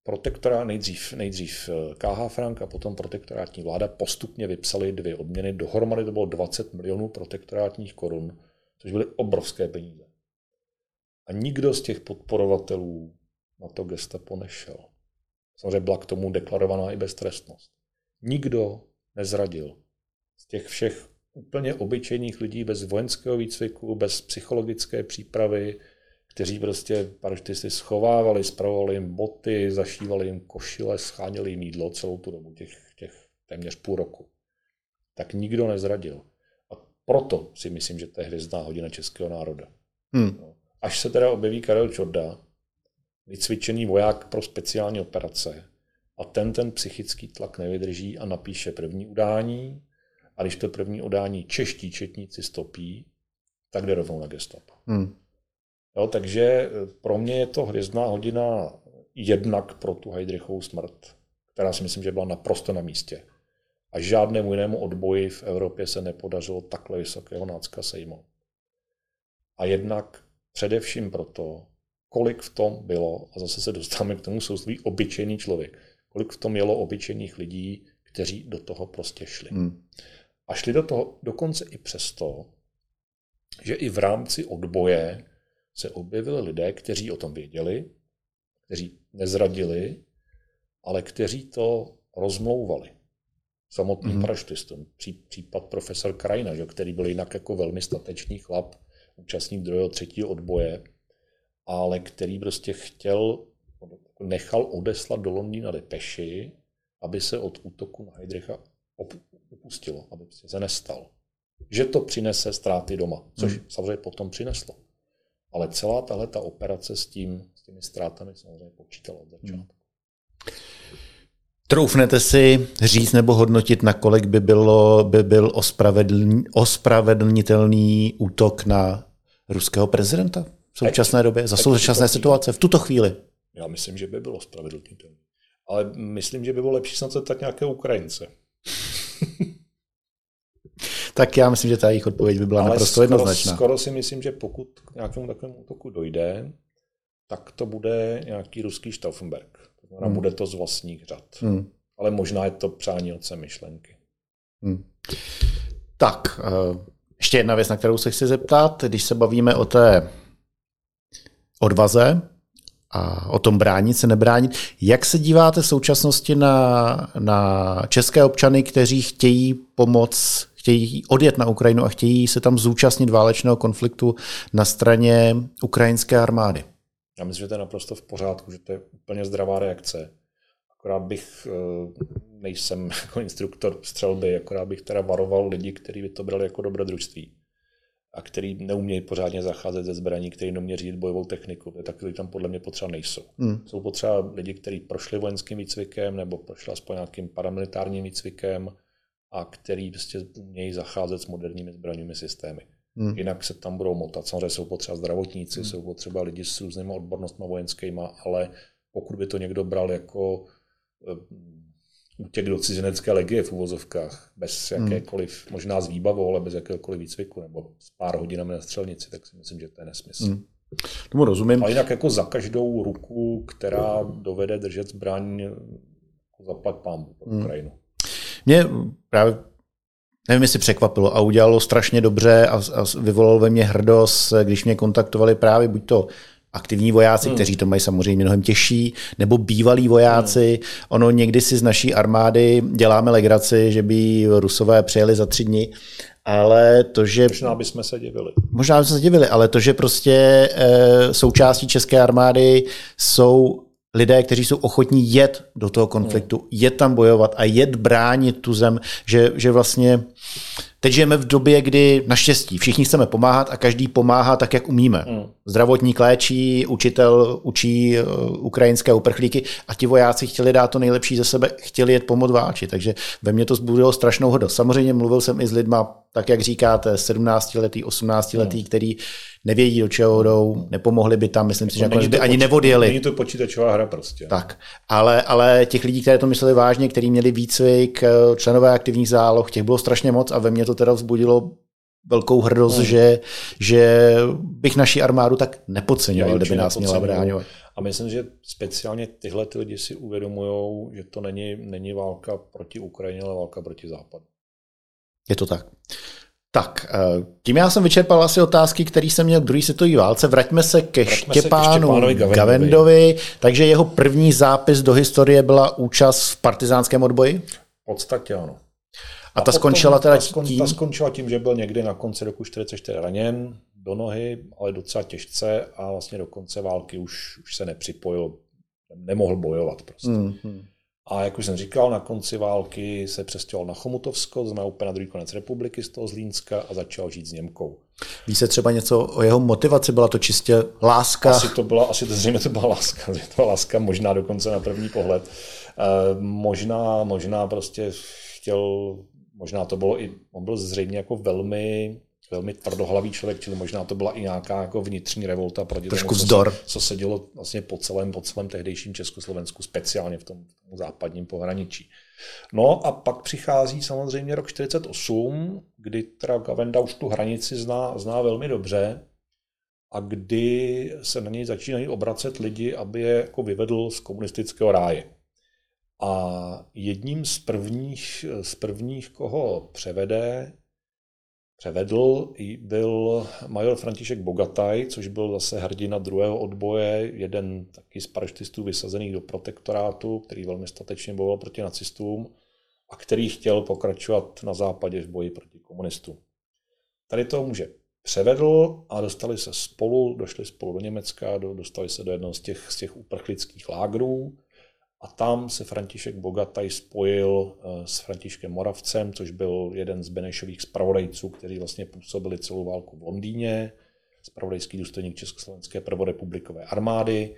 protektora, nejdřív, nejdřív KH Frank a potom protektorátní vláda postupně vypsali dvě odměny. Dohromady to bylo 20 milionů protektorátních korun, což byly obrovské peníze. A nikdo z těch podporovatelů na to gestapo nešel. Samozřejmě byla k tomu deklarovaná i beztrestnost. Nikdo nezradil. Z těch všech úplně obyčejných lidí bez vojenského výcviku, bez psychologické přípravy, kteří prostě parašutisty schovávali, spravovali jim boty, zašívali jim košile, scháněli jim jídlo celou tu dobu, těch, těch téměř půl roku. Tak nikdo nezradil. A proto si myslím, že to je hvězdná hodina českého národa. Hmm. No. Až se teda objeví Karel Čorda, vycvičený voják pro speciální operace, a ten ten psychický tlak nevydrží a napíše první udání, a když to první udání čeští četníci stopí, tak jde rovnou na gestapo. Hmm. Jo, takže eh, pro mě je to hvězdná hodina jednak pro tu Heidrichovou smrt, která si myslím, že byla naprosto na místě. A žádnému jinému odboji v Evropě se nepodařilo takhle vysokého nácka sejmout. A jednak především proto, kolik v tom bylo, a zase se dostáváme k tomu sousloví obyčejný člověk, kolik v tom jelo obyčejných lidí, kteří do toho prostě šli. Hmm. A šli do toho dokonce i přesto, že i v rámci odboje se objevili lidé, kteří o tom věděli, kteří nezradili, ale kteří to rozmlouvali samotným mm-hmm. parašutistům. Případ profesor Krajina, že, který byl jinak jako velmi statečný chlap, účastník druhého, třetího odboje, ale který prostě chtěl, nechal odeslat do Londýna depeši, aby se od útoku na Heidricha upustilo, aby se nestal. Že to přinese ztráty doma, což hmm. samozřejmě potom přineslo. Ale celá tahle ta operace s, tím, s těmi ztrátami samozřejmě počítala od začátku. Hmm.
Troufnete si říct nebo hodnotit, nakolik by, bylo, by byl ospravedlnitelný útok na ruského prezidenta v současné době, za současné situace, v tuto chvíli?
Já myslím, že by bylo ospravedlnitelný. Ale myslím, že by bylo lepší snad se tak nějaké Ukrajince. <laughs>
tak já myslím, že ta jejich odpověď by byla Ale naprosto
skoro,
jednoznačná.
Skoro si myslím, že pokud k nějakému takovému útoku dojde, tak to bude nějaký ruský Stauffenberg. To znamená, hmm. bude to z vlastních řad. Hmm. Ale možná je to přání otce myšlenky. Hmm.
Tak, uh, ještě jedna věc, na kterou se chci zeptat. Když se bavíme o té odvaze, a o tom bránit se, nebránit. Jak se díváte v současnosti na, na české občany, kteří chtějí pomoc, chtějí odjet na Ukrajinu a chtějí se tam zúčastnit válečného konfliktu na straně ukrajinské armády?
Já myslím, že to je naprosto v pořádku, že to je úplně zdravá reakce. Akorát bych, eh, nejsem <laughs> jako instruktor střelby, akorát bych teda varoval lidi, kteří by to brali jako dobrodružství a který neumějí pořádně zacházet ze zbraní, který neumějí řídit bojovou techniku. Takový tam podle mě potřeba nejsou. Hmm. Jsou potřeba lidi, kteří prošli vojenským výcvikem nebo prošli aspoň nějakým paramilitárním výcvikem a který prostě umějí zacházet s moderními zbraněmi systémy. Hmm. Jinak se tam budou motat. Samozřejmě jsou potřeba zdravotníci, hmm. jsou potřeba lidi s různými odbornostmi vojenskými, ale pokud by to někdo bral jako eh, útěk do cizinecké legie v uvozovkách, bez hmm. jakékoliv, hmm. možná s výbavou, ale bez jakéhokoliv výcviku, nebo s pár hodinami na střelnici, tak si myslím, že to je nesmysl. Hmm.
Tomu rozumím.
A jinak jako za každou ruku, která dovede držet zbraň, jako zaplať pámu pro hmm. Ukrajinu.
Mě právě nevím, jestli překvapilo a udělalo strašně dobře a, a vyvolalo ve mně hrdost, když mě kontaktovali právě buď to aktivní vojáci, hmm. kteří to mají samozřejmě mnohem těžší, nebo bývalí vojáci. Hmm. Ono někdy si z naší armády děláme legraci, že by rusové přijeli za tři dny, ale to, že...
Možná bychom se divili.
Možná bychom se divili, ale to, že prostě e, součástí české armády jsou lidé, kteří jsou ochotní jet do toho konfliktu, hmm. jet tam bojovat a jet bránit tu zem, že, že vlastně Teď žijeme v době, kdy naštěstí všichni chceme pomáhat a každý pomáhá tak, jak umíme. Mm. Zdravotník léčí, učitel učí uh, ukrajinské uprchlíky a ti vojáci chtěli dát to nejlepší ze sebe, chtěli jet pomoct váči, takže ve mně to zbudilo strašnou hrdost. Samozřejmě mluvil jsem i s lidma, tak jak říkáte, 17-letý, 18-letý, mm. který nevědí, do čeho jdou, nepomohli by tam, myslím si, že by ani nevodjeli.
Není to počítačová hra prostě.
Tak, ale, ale těch lidí, kteří to mysleli vážně, kteří měli výcvik, eh, členové aktivních záloh, těch bylo strašně moc a ve mně to teda vzbudilo velkou hrdost, hmm. že, že bych naši armádu tak nepodceňoval, kdyby nás měla bránit.
A myslím, že speciálně tyhle ty lidi si uvědomují, že to není, není válka proti Ukrajině, ale válka proti Západu.
Je to tak. Tak, eh, tím já jsem vyčerpal asi otázky, které jsem měl k druhé světové válce. Vraťme se ke Vraťme Štěpánu se ke Gavendovi. Gavendovi. Takže jeho první zápis do historie byla účast v partizánském odboji?
V podstatě ano.
A, a ta skončila teda
ta, tím? ta skončila tím, že byl někdy na konci roku 44 raněn do nohy, ale docela těžce a vlastně do konce války už, už se nepřipojil, nemohl bojovat prostě. Mm-hmm. A jak už jsem říkal, na konci války se přestěhoval na Chomutovsko, to znamená úplně na druhý konec republiky z toho Zlínska a začal žít s Němkou.
Ví se třeba něco o jeho motivaci? Byla to čistě láska?
Asi to byla, asi to zřejmě to byla láska. <laughs> To byla láska možná dokonce na první pohled. E, možná, možná prostě chtěl, možná to bylo i, on byl zřejmě jako velmi velmi tvrdohlavý člověk, čili možná to byla i nějaká jako vnitřní revolta proti
Trošku tomu, vzdor.
Co, co se dělo vlastně po celém, po celém tehdejším Československu, speciálně v tom, v tom západním pohraničí. No a pak přichází samozřejmě rok 48, kdy teda Gavenda už tu hranici zná, zná velmi dobře a kdy se na něj začínají obracet lidi, aby je jako vyvedl z komunistického ráje. A jedním z prvních, z prvních, koho převede, převedl, byl major František Bogataj, což byl zase hrdina druhého odboje, jeden taky z paraštistů vysazených do protektorátu, který velmi statečně bojoval proti nacistům a který chtěl pokračovat na západě v boji proti komunistům. Tady to může převedl a dostali se spolu, došli spolu do Německa, dostali se do jednoho z těch, z těch uprchlických lágrů a tam se František Bogataj spojil eh, s Františkem Moravcem, což byl jeden z Benešových spravodajců, kteří vlastně působili celou válku v Londýně, spravodajský důstojník Československé prvorepublikové armády,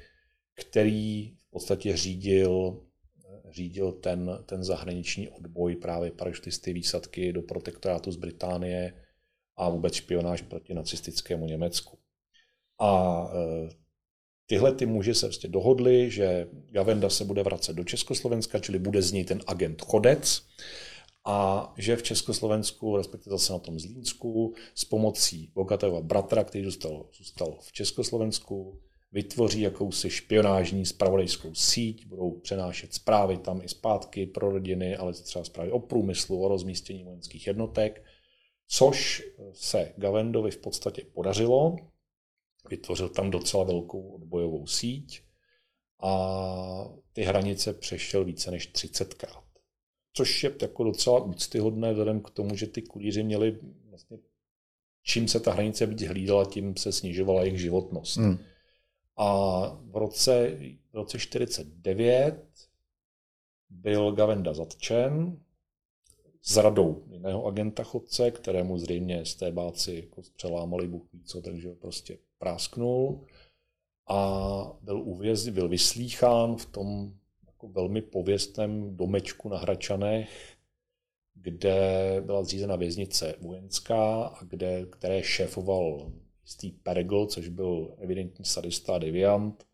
který v podstatě řídil, eh, řídil ten, ten zahraniční odboj právě parašutisty výsadky do protektorátu z Británie a vůbec špionáž proti nacistickému Německu. A eh, Tyhle ty muži se vlastně dohodli, že Gavenda se bude vracet do Československa, čili bude z něj ten agent chodec a že v Československu, respektive zase na tom Zlínsku, s pomocí bogatého bratra, který zůstal, zůstal v Československu, vytvoří jakousi špionážní spravodajskou síť, budou přenášet zprávy tam i zpátky pro rodiny, ale třeba zprávy o průmyslu, o rozmístění vojenských jednotek, což se Gavendovi v podstatě podařilo. Vytvořil tam docela velkou odbojovou síť a ty hranice přešel více než 30krát. Což je jako docela úctyhodné vzhledem k tomu, že ty kulíři měli vlastně čím se ta hranice víc hlídala, tím se snižovala jejich životnost. Hmm. A v roce, v roce 49 byl Gavenda zatčen s radou jiného agenta chodce, kterému zřejmě stébáci jako přelámali Bůh ví co, takže prostě prásknul a byl uvězněn, byl vyslýchán v tom jako velmi pověstném domečku na Hračanech, kde byla zřízena věznice vojenská a kde, které šéfoval jistý Pergl, což byl evidentní sadista a deviant,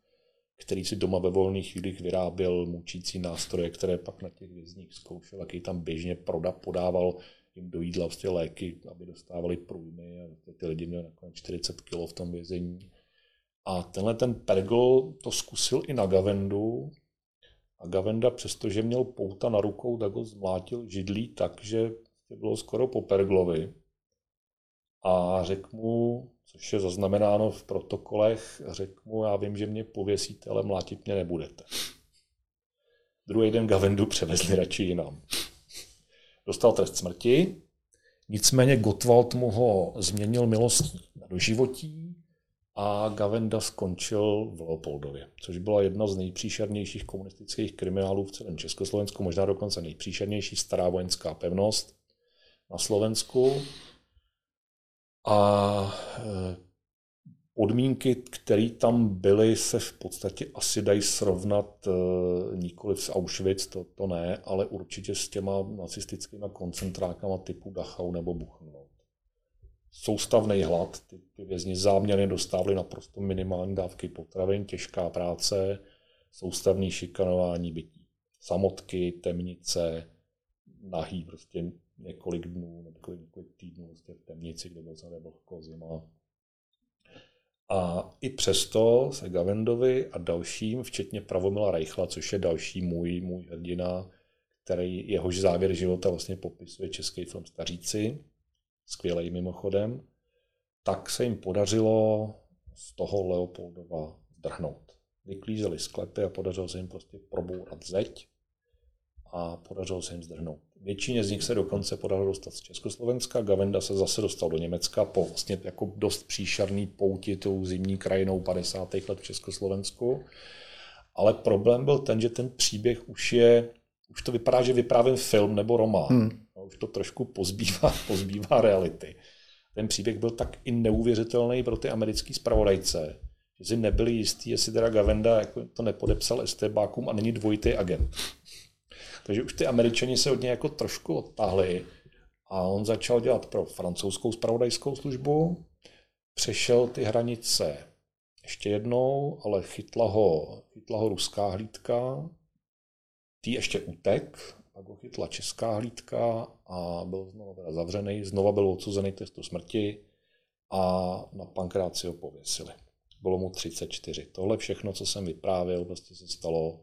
který si doma ve volných chvílích vyráběl mučící nástroje, které pak na těch vězních zkoušel, jaký tam běžně proda, podával jim do jídla vlastně léky, aby dostávali průjmy a ty lidi měli nakonec 40 kg v tom vězení. A tenhle ten Pergl to zkusil i na Gavendu a Gavenda, přestože měl pouta na rukou, tak ho zmlátil židlí tak, že bylo skoro po Perglovi. A řekl mu, což je zaznamenáno v protokolech, řekl mu, já vím, že mě pověsíte, ale mlátit mě nebudete. Druhý den Gavendu převezli radši jinam. Dostal trest smrti, nicméně Gottwald mu ho změnil milostí na doživotí a Gavenda skončil v Leopoldově, což byla jedna z nejpříšernějších komunistických kriminálů v celém Československu, možná dokonce nejpříšernější stará vojenská pevnost na Slovensku. A e, podmínky, které tam byly, se v podstatě asi dají srovnat e, nikoli s Auschwitz, to, to ne, ale určitě s těma nacistickými koncentrákama typu Dachau nebo Buchenwald. Soustavný hlad, ty, ty vězni záměrně dostávali naprosto minimální dávky potravin, těžká práce, soustavný šikanování bytí. Samotky, temnice, nahý prostě několik dnů nebo několik, několik týdnů prostě v temnici, kde byl celé vlhko zima. A i přesto se Gavendovi a dalším, včetně Pravomila Reichla, což je další můj, můj hrdina, který jehož závěr života vlastně popisuje český film Staříci, skvělý mimochodem, tak se jim podařilo z toho Leopoldova drhnout. Vyklízeli sklepy a podařilo se jim prostě probourat zeď a podařilo se jim zdrhnout. Většině z nich se dokonce podařilo dostat z Československa, Gavenda se zase dostal do Německa po vlastně jako dost příšerný pouti tou zimní krajinou 50. let v Československu. Ale problém byl ten, že ten příběh už je, už to vypadá, že vyprávím film nebo román. Hmm. No, už to trošku pozbývá, <laughs> pozbývá reality. Ten příběh byl tak i neuvěřitelný pro ty americké zpravodajce, že si nebyli jistí, jestli teda Gavenda jako to nepodepsal estébákům a není dvojitý agent. Takže už ty američani se od něj jako trošku odtáhli a on začal dělat pro francouzskou spravodajskou službu, přešel ty hranice ještě jednou, ale chytla ho, chytla ho ruská hlídka, tý ještě utek, pak ho chytla česká hlídka a byl znovu teda zavřený, znova byl odsuzený testu smrti a na pankráci ho pověsili. Bylo mu 34. Tohle všechno, co jsem vyprávěl, prostě se stalo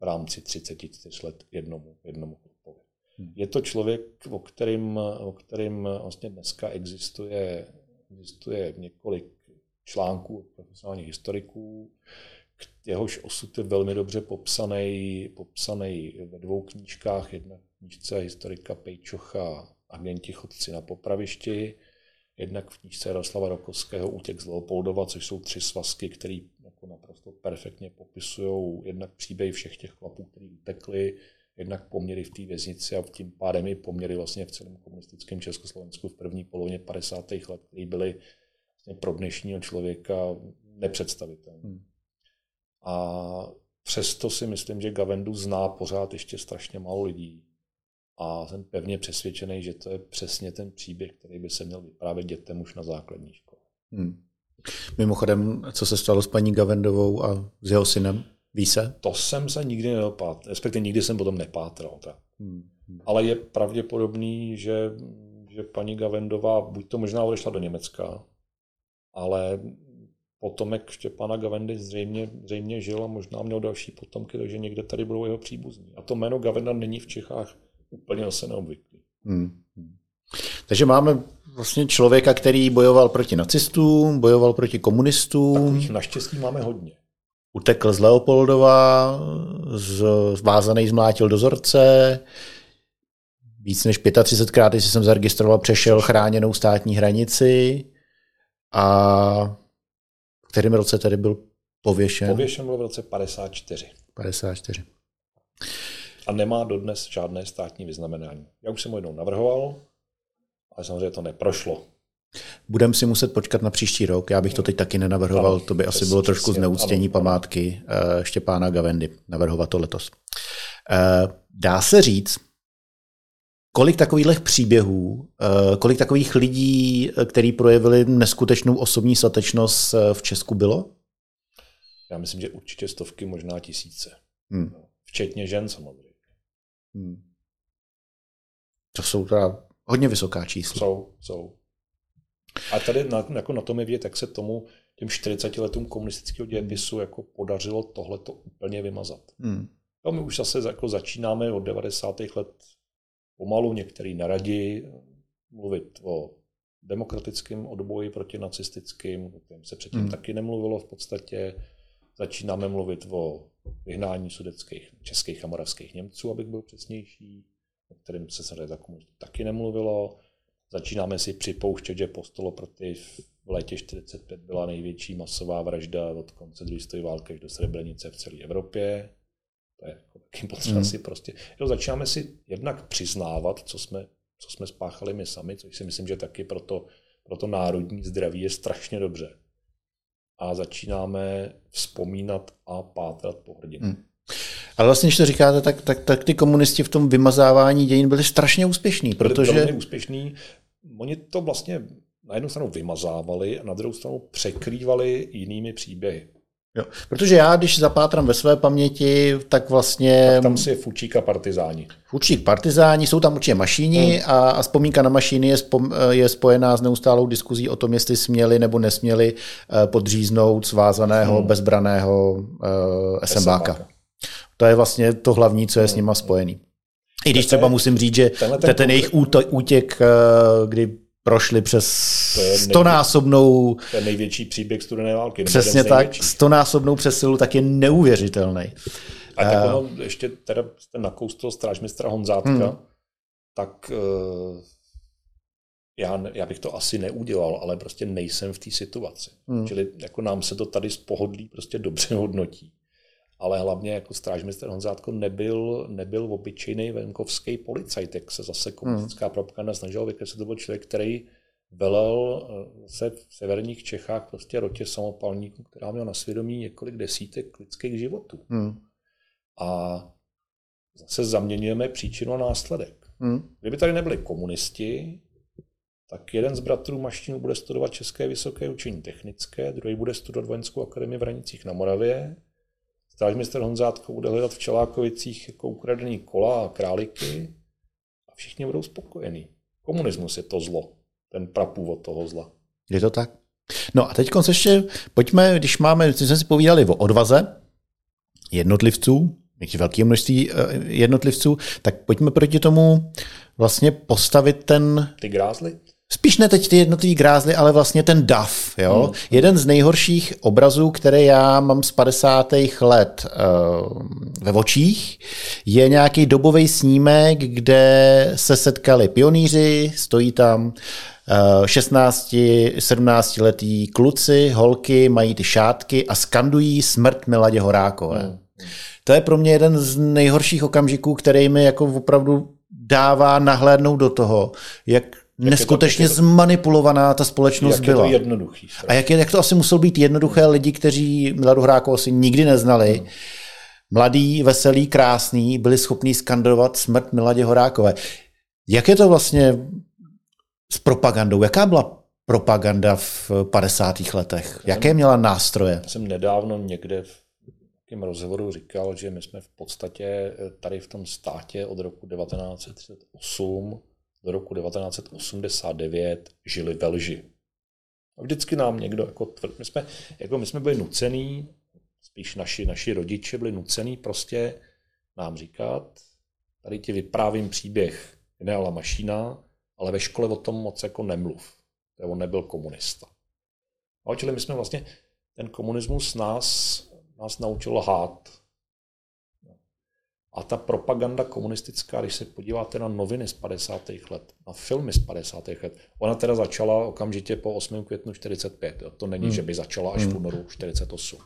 v rámci 34 let jednomu, jednomu klubovi. Hmm. Je to člověk, o kterým, o kterým vlastně dneska existuje, existuje několik článků od profesionálních historiků, jehož osud je velmi dobře popsaný, popsaný ve dvou knížkách. Jedna knížce historika Pejčocha Agenti chodci na popravišti, jednak v knížce Jaroslava Rokovského Útěk z Leopoldova, což jsou tři svazky, které naprosto perfektně popisují jednak příběh všech těch chlapů, kteří utekli, jednak poměry v té věznici a tím pádem i poměry vlastně v celém komunistickém Československu v první polovině 50. let, které byly vlastně pro dnešního člověka nepředstavitelné. Hmm. A přesto si myslím, že Gavendu zná pořád ještě strašně málo lidí. A jsem pevně přesvědčený, že to je přesně ten příběh, který by se měl vyprávět dětem už na základní škole. Hmm.
Mimochodem, co se stalo s paní Gavendovou a s jeho synem? Ví se?
To jsem se nikdy nedopátral, respektive nikdy jsem potom nepátral. Tak. Hmm. Ale je pravděpodobný, že, že paní Gavendová buď to možná odešla do Německa, ale potomek Štěpána Gavendy zřejmě, zřejmě žil a možná měl další potomky, takže někde tady budou jeho příbuzní. A to jméno Gavenda není v Čechách úplně zase neobvyklý. Hmm.
Takže máme vlastně člověka, který bojoval proti nacistům, bojoval proti komunistům.
Takových naštěstí máme hodně.
Utekl z Leopoldova, z, zvázaný zmlátil dozorce, víc než 35krát, jestli jsem zaregistroval, přešel chráněnou státní hranici a v kterém roce tady byl pověšen?
Pověšen byl v roce 54.
54.
A nemá dodnes žádné státní vyznamenání. Já už jsem ho jednou navrhoval, ale samozřejmě to neprošlo.
Budeme si muset počkat na příští rok. Já bych to teď taky nenavrhoval, to by asi bylo trošku zneuctění památky uh, Štěpána Gavendy, navrhovat to letos. Uh, dá se říct, kolik takových příběhů, uh, kolik takových lidí, kteří projevili neskutečnou osobní statečnost v Česku bylo?
Já myslím, že určitě stovky, možná tisíce. Hmm. Včetně žen samozřejmě. Hmm.
To jsou teda hodně vysoká čísla.
Jsou, jsou. A tady na, jako na tom je vidět, jak se tomu těm 40 letům komunistického dějepisu jako podařilo tohleto úplně vymazat. Hmm. No, my už zase jako začínáme od 90. let pomalu, některý naradí mluvit o demokratickém odboji proti nacistickým, o kterém se předtím hmm. taky nemluvilo v podstatě. Začínáme mluvit o vyhnání sudeckých, českých a moravských Němců, abych byl přesnější, o kterém se samozřejmě za taky nemluvilo. Začínáme si připouštět, že postoloproti v létě 45 byla největší masová vražda od konce druhé světové války až do Srebrenice v celé Evropě. To je jako taky potřeba hmm. si prostě... Jo, začínáme si jednak přiznávat, co jsme, co jsme spáchali my sami, což si myslím, že taky pro to, pro to národní zdraví je strašně dobře. A začínáme vzpomínat a pátrat po hrdině. Hmm.
Ale vlastně, když to říkáte, tak, tak, tak ty komunisti v tom vymazávání dějin byli strašně úspěšní, protože... Byli
úspěšní. Oni to vlastně na jednu stranu vymazávali a na druhou stranu překrývali jinými příběhy.
Jo. Protože já, když zapátram ve své paměti, tak vlastně... Tak
tam si je Fučík a partizáni.
Fučík, partizáni, jsou tam určitě mašíni hmm. a, a vzpomínka na mašíny je, spom, je spojená s neustálou diskuzí o tom, jestli směli nebo nesměli eh, podříznout svázaného, hmm. bezbraného uh, SMBáka. SMBáka. To je vlastně to hlavní, co je s nima spojený. I když třeba musím říct, že ten, ten jejich útěk, eh, kdy prošli přes stonásobnou...
To je největší příběh studené války.
Přesně tak, stonásobnou přesilu, tak je neuvěřitelný.
A tak uh, ono, ještě teda jste nakoustil strážmistra Honzátka, hmm. tak uh, já, já bych to asi neudělal, ale prostě nejsem v té situaci. Hmm. Čili jako nám se to tady z pohodlí prostě dobře hodnotí ale hlavně jako strážmistr Honzátko nebyl, nebyl obyčejný venkovský policajt, jak se zase komunistická hmm. propaganda snažila vykreslit. To byl člověk, který velel eh, se v severních Čechách prostě rotě samopalníků, která měla na svědomí několik desítek lidských životů. Hmm. A zase zaměňujeme příčinu a následek. Hmm. Kdyby tady nebyli komunisti, tak jeden z bratrů Maštinů bude studovat České vysoké učení technické, druhý bude studovat Vojenskou akademii v Hranicích na Moravě, Strážmistr Honzátko bude hledat v Čelákovicích jako ukradený kola a králiky a všichni budou spokojení. Komunismus je to zlo, ten prapůvod toho zla.
Je to tak? No a teď ještě pojďme, když máme, když jsme si povídali o odvaze jednotlivců, velké množství eh, jednotlivců, tak pojďme proti tomu vlastně postavit ten...
Ty grázly?
Spíš ne teď ty jednotlivý grázly, ale vlastně ten DAF. Jo? Hmm. Jeden z nejhorších obrazů, které já mám z 50. let uh, ve očích, je nějaký dobový snímek, kde se setkali pionýři, stojí tam 16, 17 letý kluci, holky, mají ty šátky a skandují smrt Miladě Horákové. Hmm. To je pro mě jeden z nejhorších okamžiků, který mi jako opravdu dává nahlédnout do toho, jak neskutečně to, zmanipulovaná ta společnost
jak
byla.
Je to jednoduchý.
A jak, je, jak to asi muselo být jednoduché lidi, kteří Miladu Hrákovou asi nikdy neznali, hmm. mladý, veselý, krásný, byli schopní skandovat smrt Miladě Horákové. Jak je to vlastně s propagandou? Jaká byla propaganda v 50. letech? Jaké měla nástroje?
Já jsem nedávno někde v nějakém rozhovoru říkal, že my jsme v podstatě tady v tom státě od roku 1938 do roku 1989 žili ve lži. A vždycky nám někdo jako tvrdí, my jsme, jako my jsme byli nucený, spíš naši, naši rodiče byli nucený prostě nám říkat, tady ti vyprávím příběh generála Mašína, ale ve škole o tom moc jako nemluv. On nebyl komunista. A čili my jsme vlastně, ten komunismus nás, nás naučil lhát. A ta propaganda komunistická, když se podíváte na noviny z 50. let, na filmy z 50. let, ona teda začala okamžitě po 8. květnu 45. To není, hmm. že by začala až v hmm. únoru 48.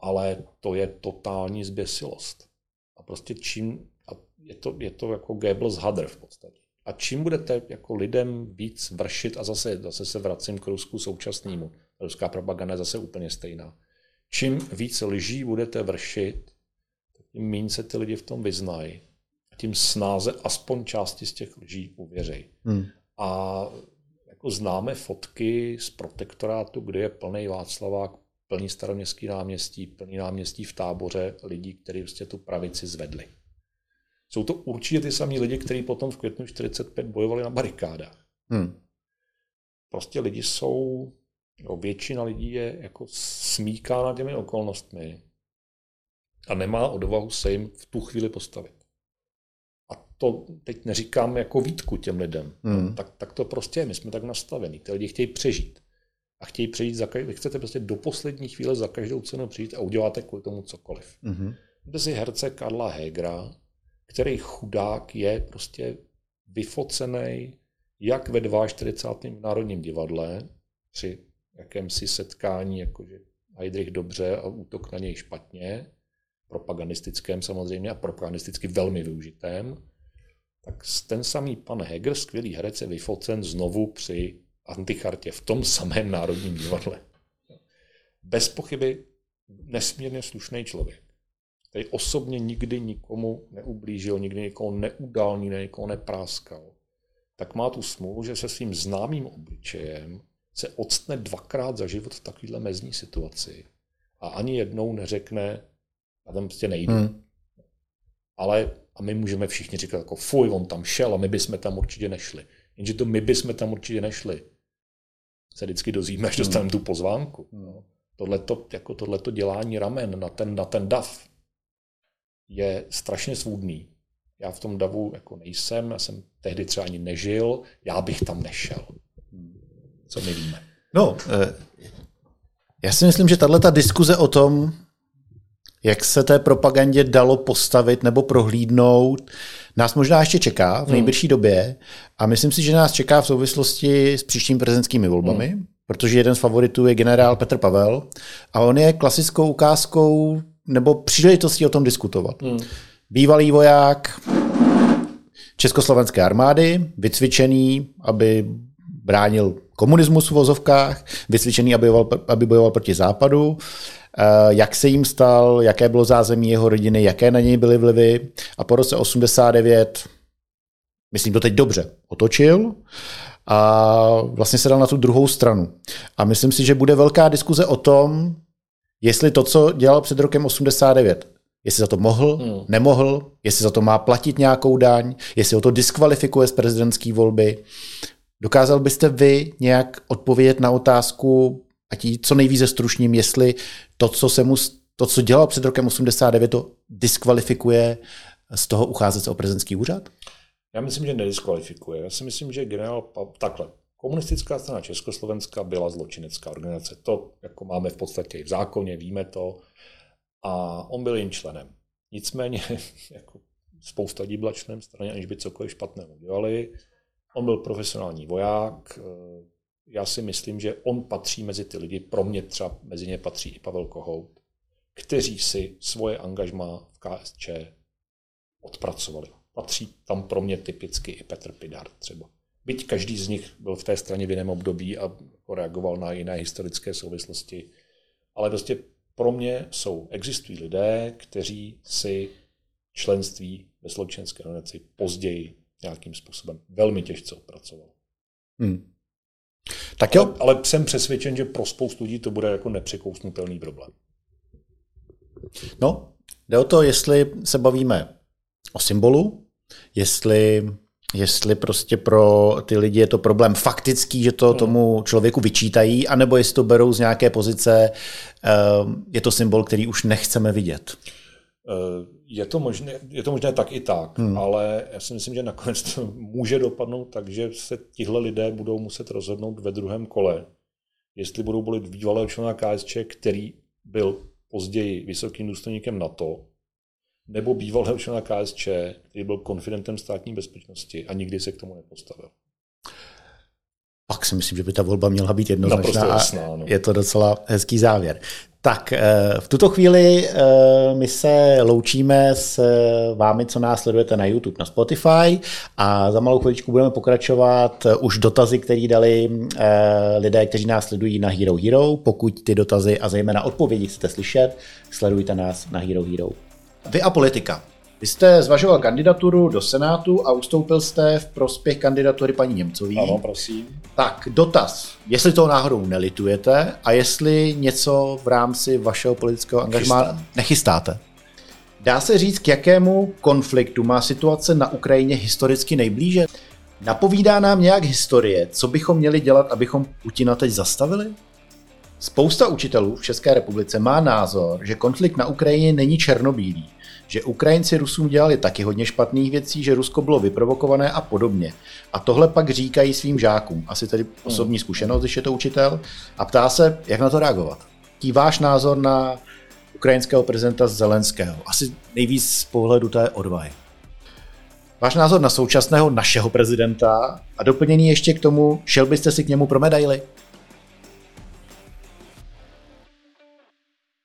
Ale to je totální zběsilost. A prostě čím, a je to, je to jako Goebbels hadr v podstatě. A čím budete jako lidem víc vršit, a zase, zase se vracím k Rusku současnému, ruská propaganda je zase úplně stejná. Čím víc lží budete vršit, tím méně se ty lidi v tom vyznají. A tím snáze aspoň části z těch lží uvěřej. Hmm. A jako známe fotky z protektorátu, kde je plný Václavák, plný staroměstský náměstí, plný náměstí v táboře lidí, kteří prostě tu pravici zvedli. Jsou to určitě ty samý lidi, kteří potom v květnu 45 bojovali na barikádách. Hmm. Prostě lidi jsou, jo, většina lidí je jako smíkána těmi okolnostmi a nemá odvahu se jim v tu chvíli postavit. A to teď neříkám jako výtku těm lidem. Hmm. Tak, tak to prostě je, my jsme tak nastavení. Ty lidi chtějí přežít. A chtějí přežít, za, vy chcete prostě do poslední chvíle za každou cenu přijít a uděláte kvůli tomu cokoliv. Hmm. si herce Karla Hegra, který chudák je prostě vyfocený jak ve 42. Národním divadle při jakémsi setkání, jakože Heidrich dobře a útok na něj špatně, propagandistickém samozřejmě a propagandisticky velmi využitém, tak ten samý pan Heger, skvělý herec, je vyfocen znovu při antichartě v tom samém Národním divadle. Bez pochyby nesmírně slušný člověk, který osobně nikdy nikomu neublížil, nikdy nikoho neudal, nikdy nikoho nepráskal, tak má tu smůlu, že se svým známým obličejem se odstne dvakrát za život v takovéhle mezní situaci a ani jednou neřekne, a tam prostě nejdu. Hmm. Ale a my můžeme všichni říkat jako fuj, on tam šel a my bychom tam určitě nešli. Jenže to my bychom tam určitě nešli. Se vždycky dozvíme, až dostaneme hmm. tu pozvánku. No. Tohleto, jako tohleto dělání ramen na ten, na ten dav je strašně svůdný. Já v tom davu jako nejsem, já jsem tehdy třeba ani nežil, já bych tam nešel. Co my víme?
No, eh, já si myslím, že tahle diskuze o tom, jak se té propagandě dalo postavit nebo prohlídnout, nás možná ještě čeká v hmm. nejbližší době a myslím si, že nás čeká v souvislosti s příštím prezidentskými volbami, hmm. protože jeden z favoritů je generál Petr Pavel a on je klasickou ukázkou nebo příležitostí o tom diskutovat. Hmm. Bývalý voják Československé armády, vycvičený, aby bránil komunismus v vozovkách, vycvičený, aby bojoval, aby bojoval proti západu, eh, jak se jim stal, jaké bylo zázemí jeho rodiny, jaké na něj byly vlivy. A po roce 89, myslím to teď dobře, otočil a vlastně se dal na tu druhou stranu. A myslím si, že bude velká diskuze o tom, jestli to, co dělal před rokem 89, jestli za to mohl, hmm. nemohl, jestli za to má platit nějakou daň, jestli ho to diskvalifikuje z prezidentské volby. Dokázal byste vy nějak odpovědět na otázku, ať ji co nejvíce stručním, jestli to, co se mu, to, co dělal před rokem 89, to diskvalifikuje z toho ucházet se o prezidentský úřad?
Já myslím, že nediskvalifikuje. Já si myslím, že generál takhle. Komunistická strana Československa byla zločinecká organizace. To jako máme v podstatě i v zákoně, víme to. A on byl jim členem. Nicméně <laughs> jako spousta lidí byla členem strany, aniž by cokoliv špatného dělali. On byl profesionální voják. Já si myslím, že on patří mezi ty lidi, pro mě třeba mezi ně patří i Pavel Kohout, kteří si svoje angažma v KSČ odpracovali. Patří tam pro mě typicky i Petr Pidar třeba. Byť každý z nich byl v té straně v jiném období a reagoval na jiné historické souvislosti, ale prostě pro mě jsou, existují lidé, kteří si členství ve společenské organizaci později nějakým způsobem velmi těžce odpracoval. Hmm.
Tak jo.
Ale, ale jsem přesvědčen, že pro spoustu lidí to bude jako nepřekousnutelný problém.
No, jde o to, jestli se bavíme o symbolu, jestli, jestli prostě pro ty lidi je to problém faktický, že to hmm. tomu člověku vyčítají, anebo jestli to berou z nějaké pozice, ehm, je to symbol, který už nechceme vidět.
Eh, je to možné, je to možné tak i tak, hmm. ale já si myslím, že nakonec to <laughs> může dopadnout tak, že se tihle lidé budou muset rozhodnout ve druhém kole, jestli budou volit bývalého člena KSČ, který byl později vysokým důstojníkem NATO, nebo bývalého člena KSČ, který byl konfidentem státní bezpečnosti a nikdy se k tomu nepostavil.
Pak si myslím, že by ta volba měla být jednoznačná. Jasná, no. Je to docela hezký závěr. Tak eh, v tuto chvíli eh, my se loučíme s eh, vámi, co nás sledujete na YouTube, na Spotify a za malou chviličku budeme pokračovat už dotazy, které dali lidé, kteří nás sledují na Hero Hero. Pokud ty dotazy a zejména odpovědi chcete slyšet, sledujte nás na Hero Hero. Vy a politika. Vy jste zvažoval kandidaturu do Senátu a ustoupil jste v prospěch kandidatury paní Němcový.
Ano, prosím.
Tak, dotaz. Jestli toho náhodou nelitujete a jestli něco v rámci vašeho politického angažmá nechystáte? Dá se říct, k jakému konfliktu má situace na Ukrajině historicky nejblíže? Napovídá nám nějak historie, co bychom měli dělat, abychom Putina teď zastavili? Spousta učitelů v České republice má názor, že konflikt na Ukrajině není černobílý, že Ukrajinci Rusům dělali taky hodně špatných věcí, že Rusko bylo vyprovokované a podobně. A tohle pak říkají svým žákům, asi tedy osobní zkušenost, když je to učitel, a ptá se, jak na to reagovat. Jaký váš názor na ukrajinského prezidenta Zelenského? Asi nejvíc z pohledu té odvahy. Váš názor na současného našeho prezidenta a doplněný ještě k tomu, šel byste si k němu pro medaily?